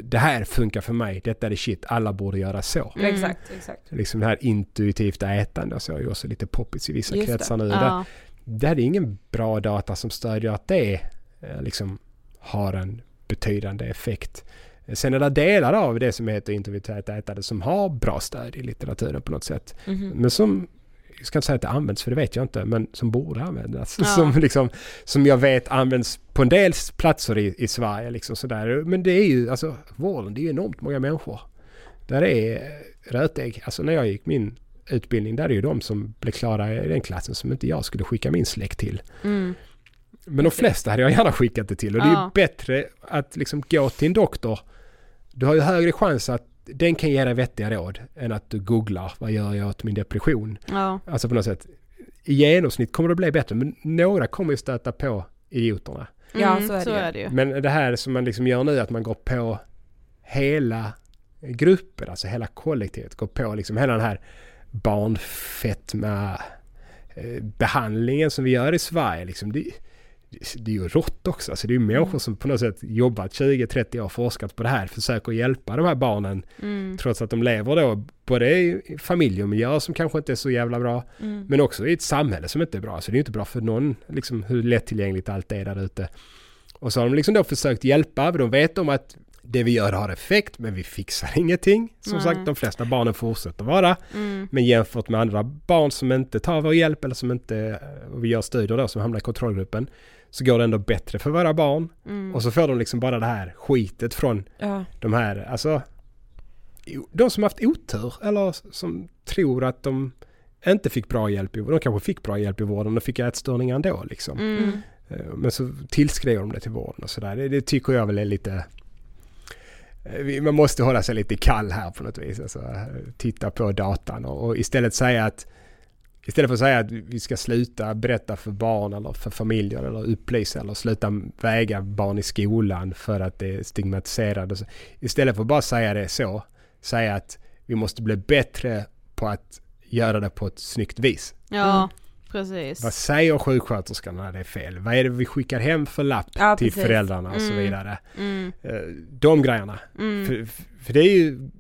det här funkar för mig, detta är det shit, alla borde göra så. Mm. Exakt, exakt. Liksom det här intuitivt ätande så är ju också lite poppis i vissa Just det. kretsar nu. Där, ja, där är det ingen bra data som stödjer att det eh, liksom har en betydande effekt. Sen är det delar av det som heter intuitivt ätande som har bra stöd i litteraturen på något sätt. Mhm. Men som, jag ska inte säga att det används för det vet jag inte, men som borde användas. Ja. Som, liksom, som jag vet används på en del platser i, i Sverige. Liksom sådär. Men det är ju, alltså vården, det är ju enormt många människor. Där är rötägg. Alltså när jag gick min utbildning, där är ju de som blev klara i den klassen som inte jag skulle skicka min släkt till. mm, Men de flesta hade jag gärna skickat det till och det är Ja. ju bättre att liksom gå till en doktor. Du har ju högre chans att den kan ge dig vettiga råd än att du googlar vad gör jag åt min depression. ja, Alltså på något sätt. I genomsnitt kommer det bli bättre men några kommer ju stöta på idioterna. Ja, mm, så är det så ju. är det ju. Men det här som man liksom gör nu att man går på hela gruppen, alltså hela kollektivet, går på liksom hela den här barnfetma eh, behandlingen som vi gör i Sverige. Liksom, det, det är ju rått också. Alltså det är ju människor som på något sätt jobbat 20-30 år, forskat på det här, försöker hjälpa de här barnen Mm, trots att de lever då både i familjemiljöer som kanske inte är så jävla bra Mm. men också i ett samhälle som inte är bra. Så det är ju inte bra för någon liksom, hur lättillgängligt allt är där ute. Och så har de liksom då försökt hjälpa, för de vet om att det vi gör har effekt men vi fixar ingenting. Som Nej. sagt, de flesta barnen fortsätter vara. mm, Men jämfört med andra barn som inte tar vår hjälp eller som inte, och vi gör studier då som hamnar i kontrollgruppen, så går det ändå bättre för våra barn. mm. Och så får de liksom bara det här skitet från Ja. de här, alltså de som haft otur eller som tror att de inte fick bra hjälp i vården. De kanske fick bra hjälp i vården och fick ätstörningar ändå liksom. Mm. Eh, Men så tillskriver de det till vården och sådär. Det, det tycker jag väl är lite... eh, vi- Man måste hålla sig lite kall här på något vis. Alltså, titta på datan och, och istället säga att Istället för att säga att vi ska sluta berätta för barn eller för familjer eller upplysa eller sluta väga barn i skolan för att det är stigmatiserande. så. Istället för att bara säga det så, säga att vi måste bli bättre på att göra det på ett snyggt vis. Ja, precis. Vad säger sjuksköterskan när det är fel? Vad är det vi skickar hem för lapp Ja, till precis. föräldrarna och så Mm. vidare? Mm, Eh, De grejerna. mm, För, för det är ju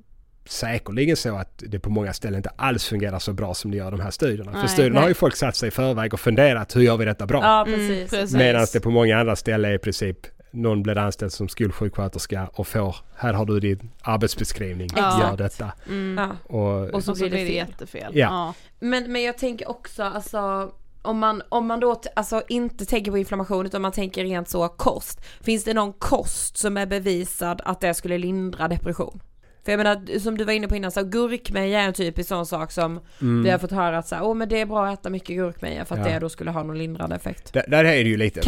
säkerligen så att det på många ställen inte alls fungerar så bra som det gör de här studierna. Nej, för studierna nej. har ju folk satt sig i förväg och funderat hur gör vi detta bra? Ja, mm, precis. precis. Medan det på många andra ställen är i princip någon blir anställd som skolsjuksköterska och får, här har du din arbetsbeskrivning, Ja. gör detta. Mm. Ja. Och, Och så blir det fel. jättefel. Ja. Men, men jag tänker också alltså om man, om man då alltså inte tänker på inflammation utan man tänker rent så kost. Finns det någon kost som är bevisad att det skulle lindra depression? För jag menar som du var inne på innan så gurkmeja är en typisk sån sak som mm. vi har fått höra att så här, åh men det är bra att äta mycket gurkmeja för att Ja. det då skulle ha någon lindrande effekt. Där, där är det ju lite,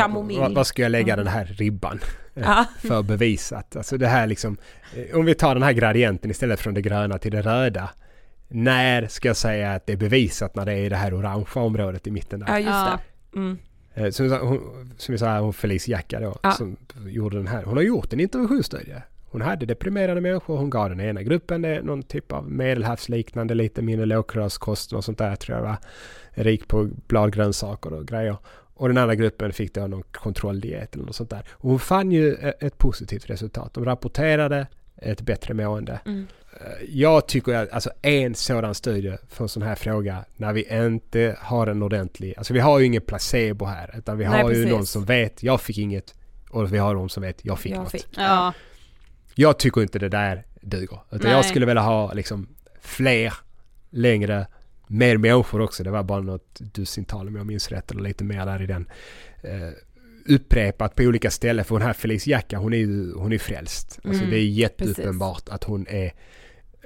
var ska jag lägga Mm. den här ribban? För bevisat. Alltså det här liksom, eh, om vi tar den här gradienten istället från det gröna till det röda. När ska jag säga att det är bevisat när det är i det här orangea området i mitten där? Ja just det. Mm. Eh, Som, vi sa, hon, som vi sa, hon Felice Jacka då, Ja. som gjorde den här. Hon har gjort en interventionsstudie. Hon hade deprimerade människor, hon gav den ena gruppen det, någon typ av medelhavsliknande, lite mindre lågkolhydratkost och sånt där tror jag var. Rik på bladgrönsaker och grejer. Och den andra gruppen fick då någon kontrolldiet eller något sånt där. Och hon fann ju e- ett positivt resultat. De rapporterade ett bättre mående. Mm. Eh, Jag tycker att alltså en sådan studie för en sån här fråga när vi inte har en ordentlig, alltså vi har ju ingen placebo här utan vi Nej, har ju precis. någon som vet, jag fick inget och vi har någon som vet, jag fick Jag något. fick. Ja. Jag tycker inte det där duger. Utan Nej. jag skulle vilja ha liksom fler, längre, mer människor också. Det var bara något dussintal om jag minns rätt eller lite mer där i den. Eh, upprepat på olika ställen för hon här Felice Jacka hon är ju hon är frälst. Alltså Mm, det är jätteuppenbart att hon är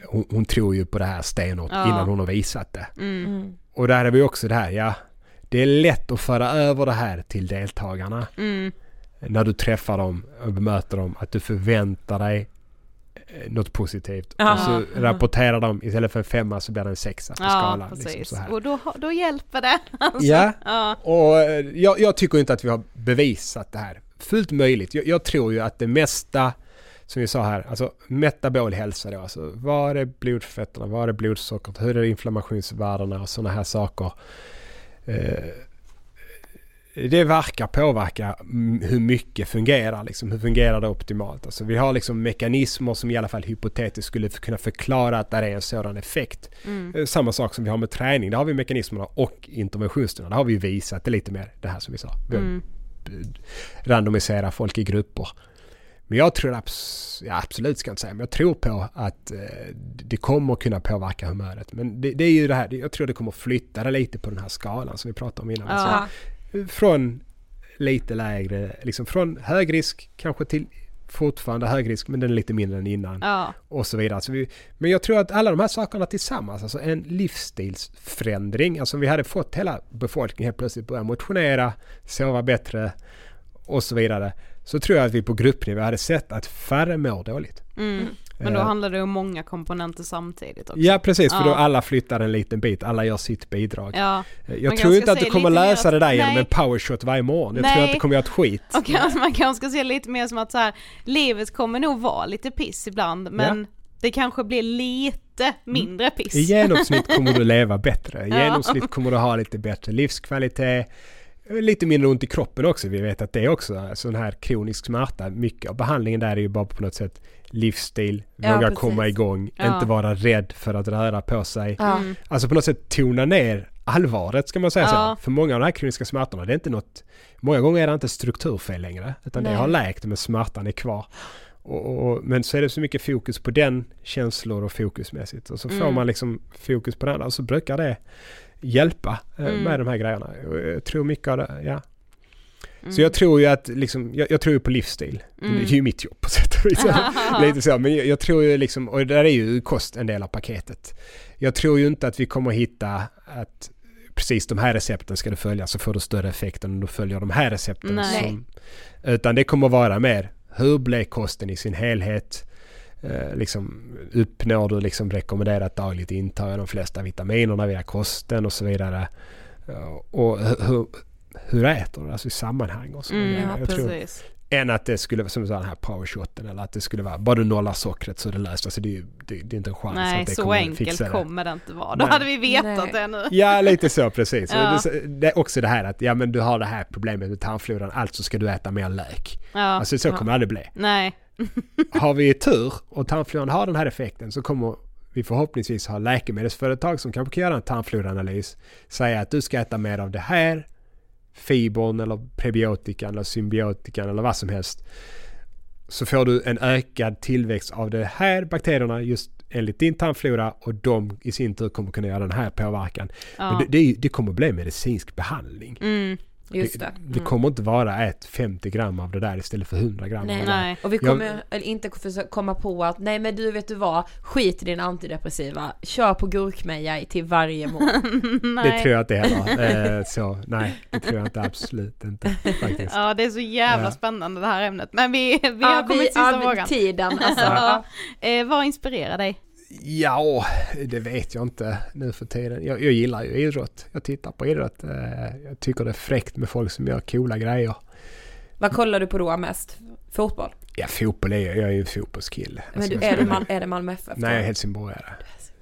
hon, hon tror ju på det här stenhårt Ja. innan hon har visat det. Mm. Mm. Och där är vi också det här, ja. Det är lätt att föra över det här till deltagarna Mm. När du träffar dem och bemöter dem att du förväntar dig eh, något positivt. Ja. Och så rapporterar de, istället för en femma så blir det en sexa på Ja, skalan. Liksom och då, då hjälper det. Alltså, Ja, ja. och eh, jag, jag tycker inte att vi har bevisat det här. Fullt möjligt. Jag, jag tror ju att det mesta, som vi sa här, alltså metabol hälsa då, alltså var är blodfetterna, var är blodsockret, hur är inflammationsvärdena och sådana här saker. Eh, det verkar påverka mm, hur mycket fungerar, liksom, hur fungerar det optimalt. Alltså vi har liksom mekanismer som i alla fall hypotetiskt skulle kunna förklara att det är en sådan effekt. Mm. Eh, Samma sak som vi har med träning, där har vi mekanismerna och interventionerna. Där har vi visat det lite mer, det här som vi sa. Vi Mm. randomisera folk i grupper. Men jag tror abs- ja, absolut ska jag inte säga, men jag tror på att eh, det kommer kunna påverka humöret. Men det, det är ju det här, jag tror det kommer flytta det lite på den här skalan som vi pratade om innan. Ja. Alltså, från lite lägre, liksom från hög risk kanske till fortfarande hög risk men den är lite mindre än innan Ja. och så vidare. Så vi, men jag tror att alla de här sakerna tillsammans, alltså en livsstilsförändring, alltså om vi hade fått hela befolkningen helt plötsligt börja motionera, sova bättre och så vidare, så tror jag att vi på gruppnivå hade sett att färre mår dåligt. Mm. Men då Eh, handlar det om många komponenter samtidigt också. Ja precis, för då Ja. alla flyttar en liten bit, alla gör sitt bidrag. Ja, Eh, Jag Man tror inte att du kommer att- det där genom nej. en powershot varje morgon. Jag tror Nej. att det kommer göra ett skit. och kanske, man kanske ska se lite mer som att så här, livet kommer nog vara lite piss ibland men det kanske blir lite mindre piss. I genomsnitt kommer du leva bättre. I Ja. genomsnitt kommer du ha lite bättre livskvalitet. Lite mindre ont i kroppen också. Vi vet att det är också sån här kronisk smärta. Mycket av behandlingen där är ju bara på något sätt livsstil, Ja, våga precis. komma igång, Ja. inte vara rädd för att röra på sig. Ja. Mm. Alltså på något sätt tona ner allvaret ska man säga Ja. så. För många av de här kroniska smärtorna, det är inte något... Många gånger är det inte strukturfel längre, utan Nej. det har läkt men smärtan är kvar. Och, och, men så är det så mycket fokus på den känslor och fokusmässigt. Och så får Mm. man liksom fokus på den andra och så brukar det hjälpa eh, Mm. med de här grejerna. Jag tror mycket av det, ja. Mm. Så jag tror ju att liksom, jag, jag tror ju på livsstil. Mm. Det är ju mitt jobb på sätt och vis. Lite så, men jag, jag tror ju liksom, och där är ju kost en del av paketet. Jag tror ju inte att vi kommer hitta att precis de här recepten ska du följa så får du större effekt än om du följer de här recepten. Nej. Som, utan det kommer vara mer, hur blev kosten i sin helhet? Eh, liksom, uppnår du liksom rekommenderat dagligt intag av de flesta vitaminerna via kosten och så vidare. Ja, och hur, hur, äter du? Alltså i sammanhang och så Mm, ja, jag tror, än att det skulle vara som den här powershoten eller att det skulle vara bara du nollar sockret så är det löst. Alltså det är det, det är inte en chans Nej, att det så kommer enkelt fixa det. kommer det inte vara. Då Nej. hade vi vetat Nej. det nu. Ja, lite så precis. Ja. Det, är också det här att ja men du har det här problemet med tarmfloran, alltså ska du äta mer lök. Ja. Alltså så kommer det aldrig bli. Nej. Har vi tur och tarmfloran har den här effekten så kommer vi förhoppningsvis ha läkemedelsföretag som kanske kan göra en tarmfloraanalys. Säga att du ska äta mer av det här, fibern eller prebiotikan eller symbiotikan eller vad som helst. Så får du en ökad tillväxt av de här bakterierna just enligt din tarmflora och de i sin tur kommer kunna göra den här påverkan. Ja. Men det, det, det kommer bli medicinsk behandling. Mm. Just det. Det kommer inte vara ett 50 gram av det där istället för 100 gram Nej. Nej. Och vi Jag- kommer eller inte komma på att nej men du vet du vad, skit i din antidepressiva, kör på gurkmeja till varje mål. Nej. Det tror jag inte heller. Eh, så nej, det tror jag inte absolut inte faktiskt. Ja, det är så jävla Ja. spännande det här ämnet. Men vi, vi Ja, har kommit till sista ja, frågan. Tiden alltså. Ja. Eh, vad inspirerar dig? Ja, det vet jag inte nu för tiden. Jag, jag gillar ju idrott. Jag tittar på idrott. Eh, jag tycker det är fräckt med folk som gör coola grejer. Vad kollar du på då mest? Fotboll? Ja, fotboll är jag. Jag är ju en fotbollskille. Men Alltså, du, är, det Mal- är det Malmö FF? Nej, helsingborgare.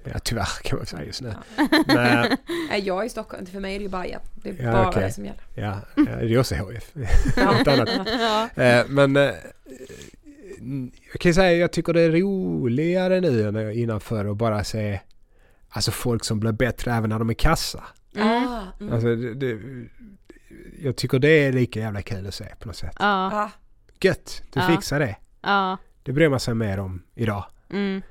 Ja, tyvärr kan man säga just nu. Men, Nej, jag är i Stockholm, för mig är det ju Bajen. Det är Ja, bara okej. det som gäller. ja, ja, det är också HF. Ja. Annat. Ja. Eh, men eh, jag kan ju säga jag tycker det är roligare nu än innan förr att bara se alltså folk som blir bättre även när de är kassa. Mm. Ah, mm. Alltså, det, det, jag tycker det är lika jävla kul att se på något sätt. Ja. ah, Gött, du Ja. fixar det. Ja. Det bryr man sig mer om idag. Mm.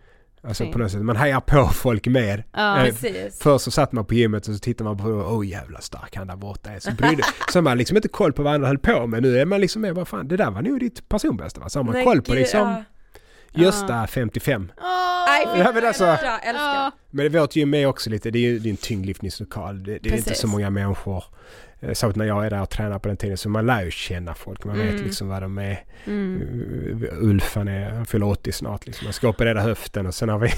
Alltså Fint. på något sätt, man hejar på folk mer. Ja. Eh, precis. Först så satt man på gymmet och så tittade man på åh jävla stark han där borta är. Så, brydde, så man liksom inte koll på vad andra höll på med. Nu är man liksom mer, vad fan, det där var nog ditt personbästa va? Så har man Men koll på liksom ja. Gösta 55. Åh! Nej, fy Ja, men alltså-. Men vårt gym är också lite, det är ju det är en tyngdlyftningslokal. Det, det är inte så många människor. Eh, Särskilt när jag är där och tränar på den tiden. Så man lär ju känna folk. Man vet Mm. liksom vad de är. Mm. Uh, Ulf han, är, han fyller 80 snart liksom. Man ska operera höften och sen har vi...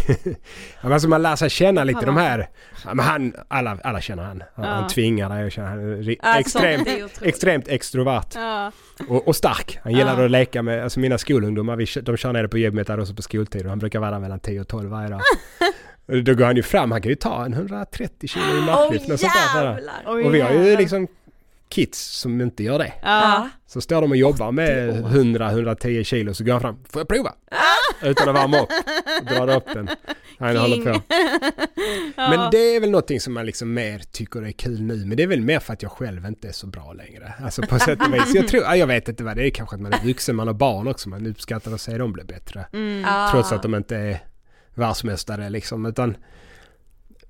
Alltså man lär sig känna lite de här... Men han, alla, alla känner han. Han, Ja. han tvingar dig att känna. Han är Alltså, extremt, extremt extrovert. Ja. Och, och stark. Han gillar Ja. att leka med, alltså mina skolungdomar, vi, de kör ner på gymmet där också på skoltid och han brukar vara där mellan 10 och 12 varje dag. Och Då går han ju fram, han kan ju ta en 130 kilo i marklyft. Och sådär. jävlar! Oj, Och vi har ju liksom kids som inte gör det. Ja. Så står de och jobbar med 100-110 kilo så går han fram, får jag prova? Utan att värma upp. Drar upp den. Han håller på. Men det är väl någonting som man liksom mer tycker är kul nu. Men det är väl mer för att jag själv inte är så bra längre. Alltså på sätt och vis. Jag tror, ja, jag vet inte vad det är. Kanske att man är vuxen, man har barn också. Man uppskattar att se dem bli bättre. Mm. Ah. Trots att de inte är världsmästare liksom. Utan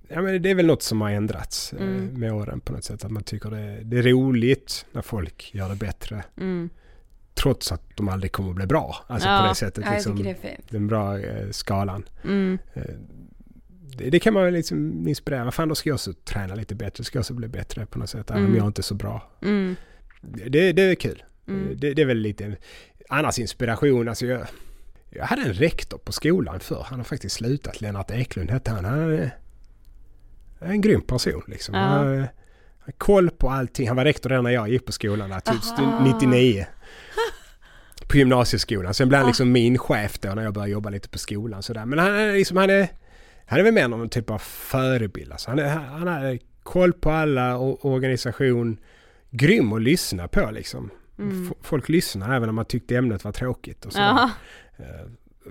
Ja men det är väl något som har ändrats eh, Mm. med åren på något sätt. Att man tycker det, det är roligt när folk gör det bättre. Mm. Trots att de aldrig kommer att bli bra. Alltså Ja. på det sättet. Liksom, det är den bra eh, skalan. Mm. Eh, det, det kan man liksom inspirera. Fan då ska jag också träna lite bättre. Ska jag också bli bättre på något sätt. Även om Mm. jag inte är så bra. Mm. Det, det är kul. Mm. Det, det är väl lite annars inspiration. Alltså jag, jag hade en rektor på skolan för Han har faktiskt slutat. Lennart Eklund hette han. Han är en grym person liksom. Ja. Han har, han har koll på allting. Han var rektor redan när jag gick på skolan. Där, typ Aha. 99. På gymnasieskolan. Sen blev han liksom min chef då när jag började jobba lite på skolan. Sådär. Men han är liksom, han är, han är väl mer någon typ av förebild. Alltså han, är, han har koll på alla o- organisation. Grym att lyssna på liksom. Mm. Folk lyssnar även om man tyckte ämnet var tråkigt och sådär. Eh,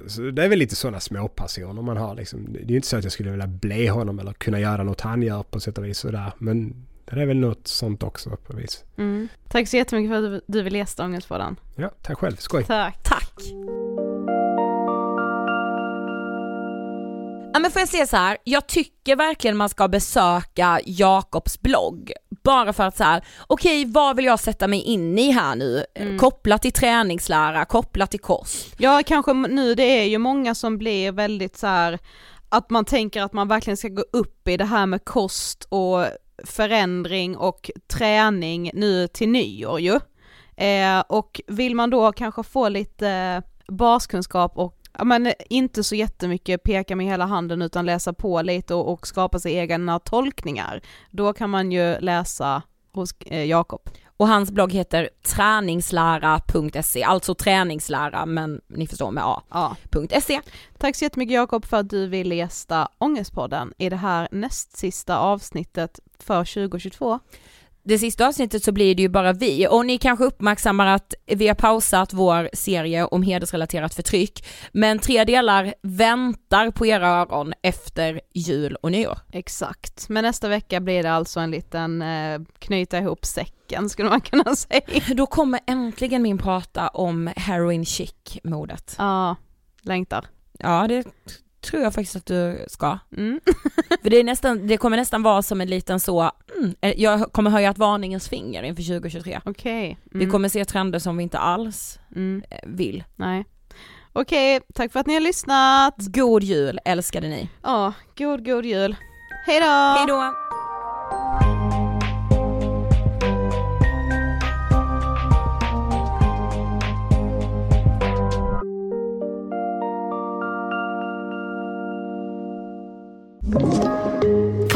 Så det är väl lite sådana småpersoner man har liksom. Det är ju inte så att jag skulle vilja bli honom eller kunna göra något han gör på sätt och vis sådär. Men det är väl något sånt också på vis. Mm. Tack så jättemycket för att du- du vill gästa Ångestpodden. Ja, tack själv. Skoj. Tack. Tack! Ja men får jag säga så här, jag tycker verkligen man ska besöka Jakobs blogg. Bara för att så här, okej vad vill jag sätta mig in i här nu? Mm. Kopplat till träningslära, kopplat till kost. Ja, kanske nu, det är ju många som blir väldigt så här att man tänker att man verkligen ska gå upp i det här med kost och förändring och träning nu till nyår ju. Eh, och vill man då kanske få lite eh, baskunskap och ja, men inte så jättemycket peka med hela handen utan läsa på lite och, och skapa sig egna tolkningar. Då kan man ju läsa hos eh, Jakob. Och hans blogg heter träningslära.se, alltså träningslära men ni förstår med a. Ja. .se. Tack så jättemycket Jakob för att du ville gästa Ångestpodden i det här näst sista avsnittet för 2022. Det sista avsnittet så blir det ju bara vi och ni kanske uppmärksammar att vi har pausat vår serie om hedersrelaterat förtryck men tre delar väntar på era öron efter jul och nyår. Exakt, men nästa vecka blir det alltså en liten eh, knyta ihop säcken skulle man kunna säga. Då kommer äntligen min prata om heroin chic-modet. Ja, längtar. Ja det tror jag faktiskt att du ska. Mm. För det, är nästan, det kommer nästan vara som en liten så, mm, jag kommer höja ett varningens finger inför 2023. Okej. Vi kommer se trender som vi inte alls Mm. eh, vill. Nej. Okej, tack för att ni har lyssnat. God jul älskade ni. Ja, god god jul. Hej då! Hej då!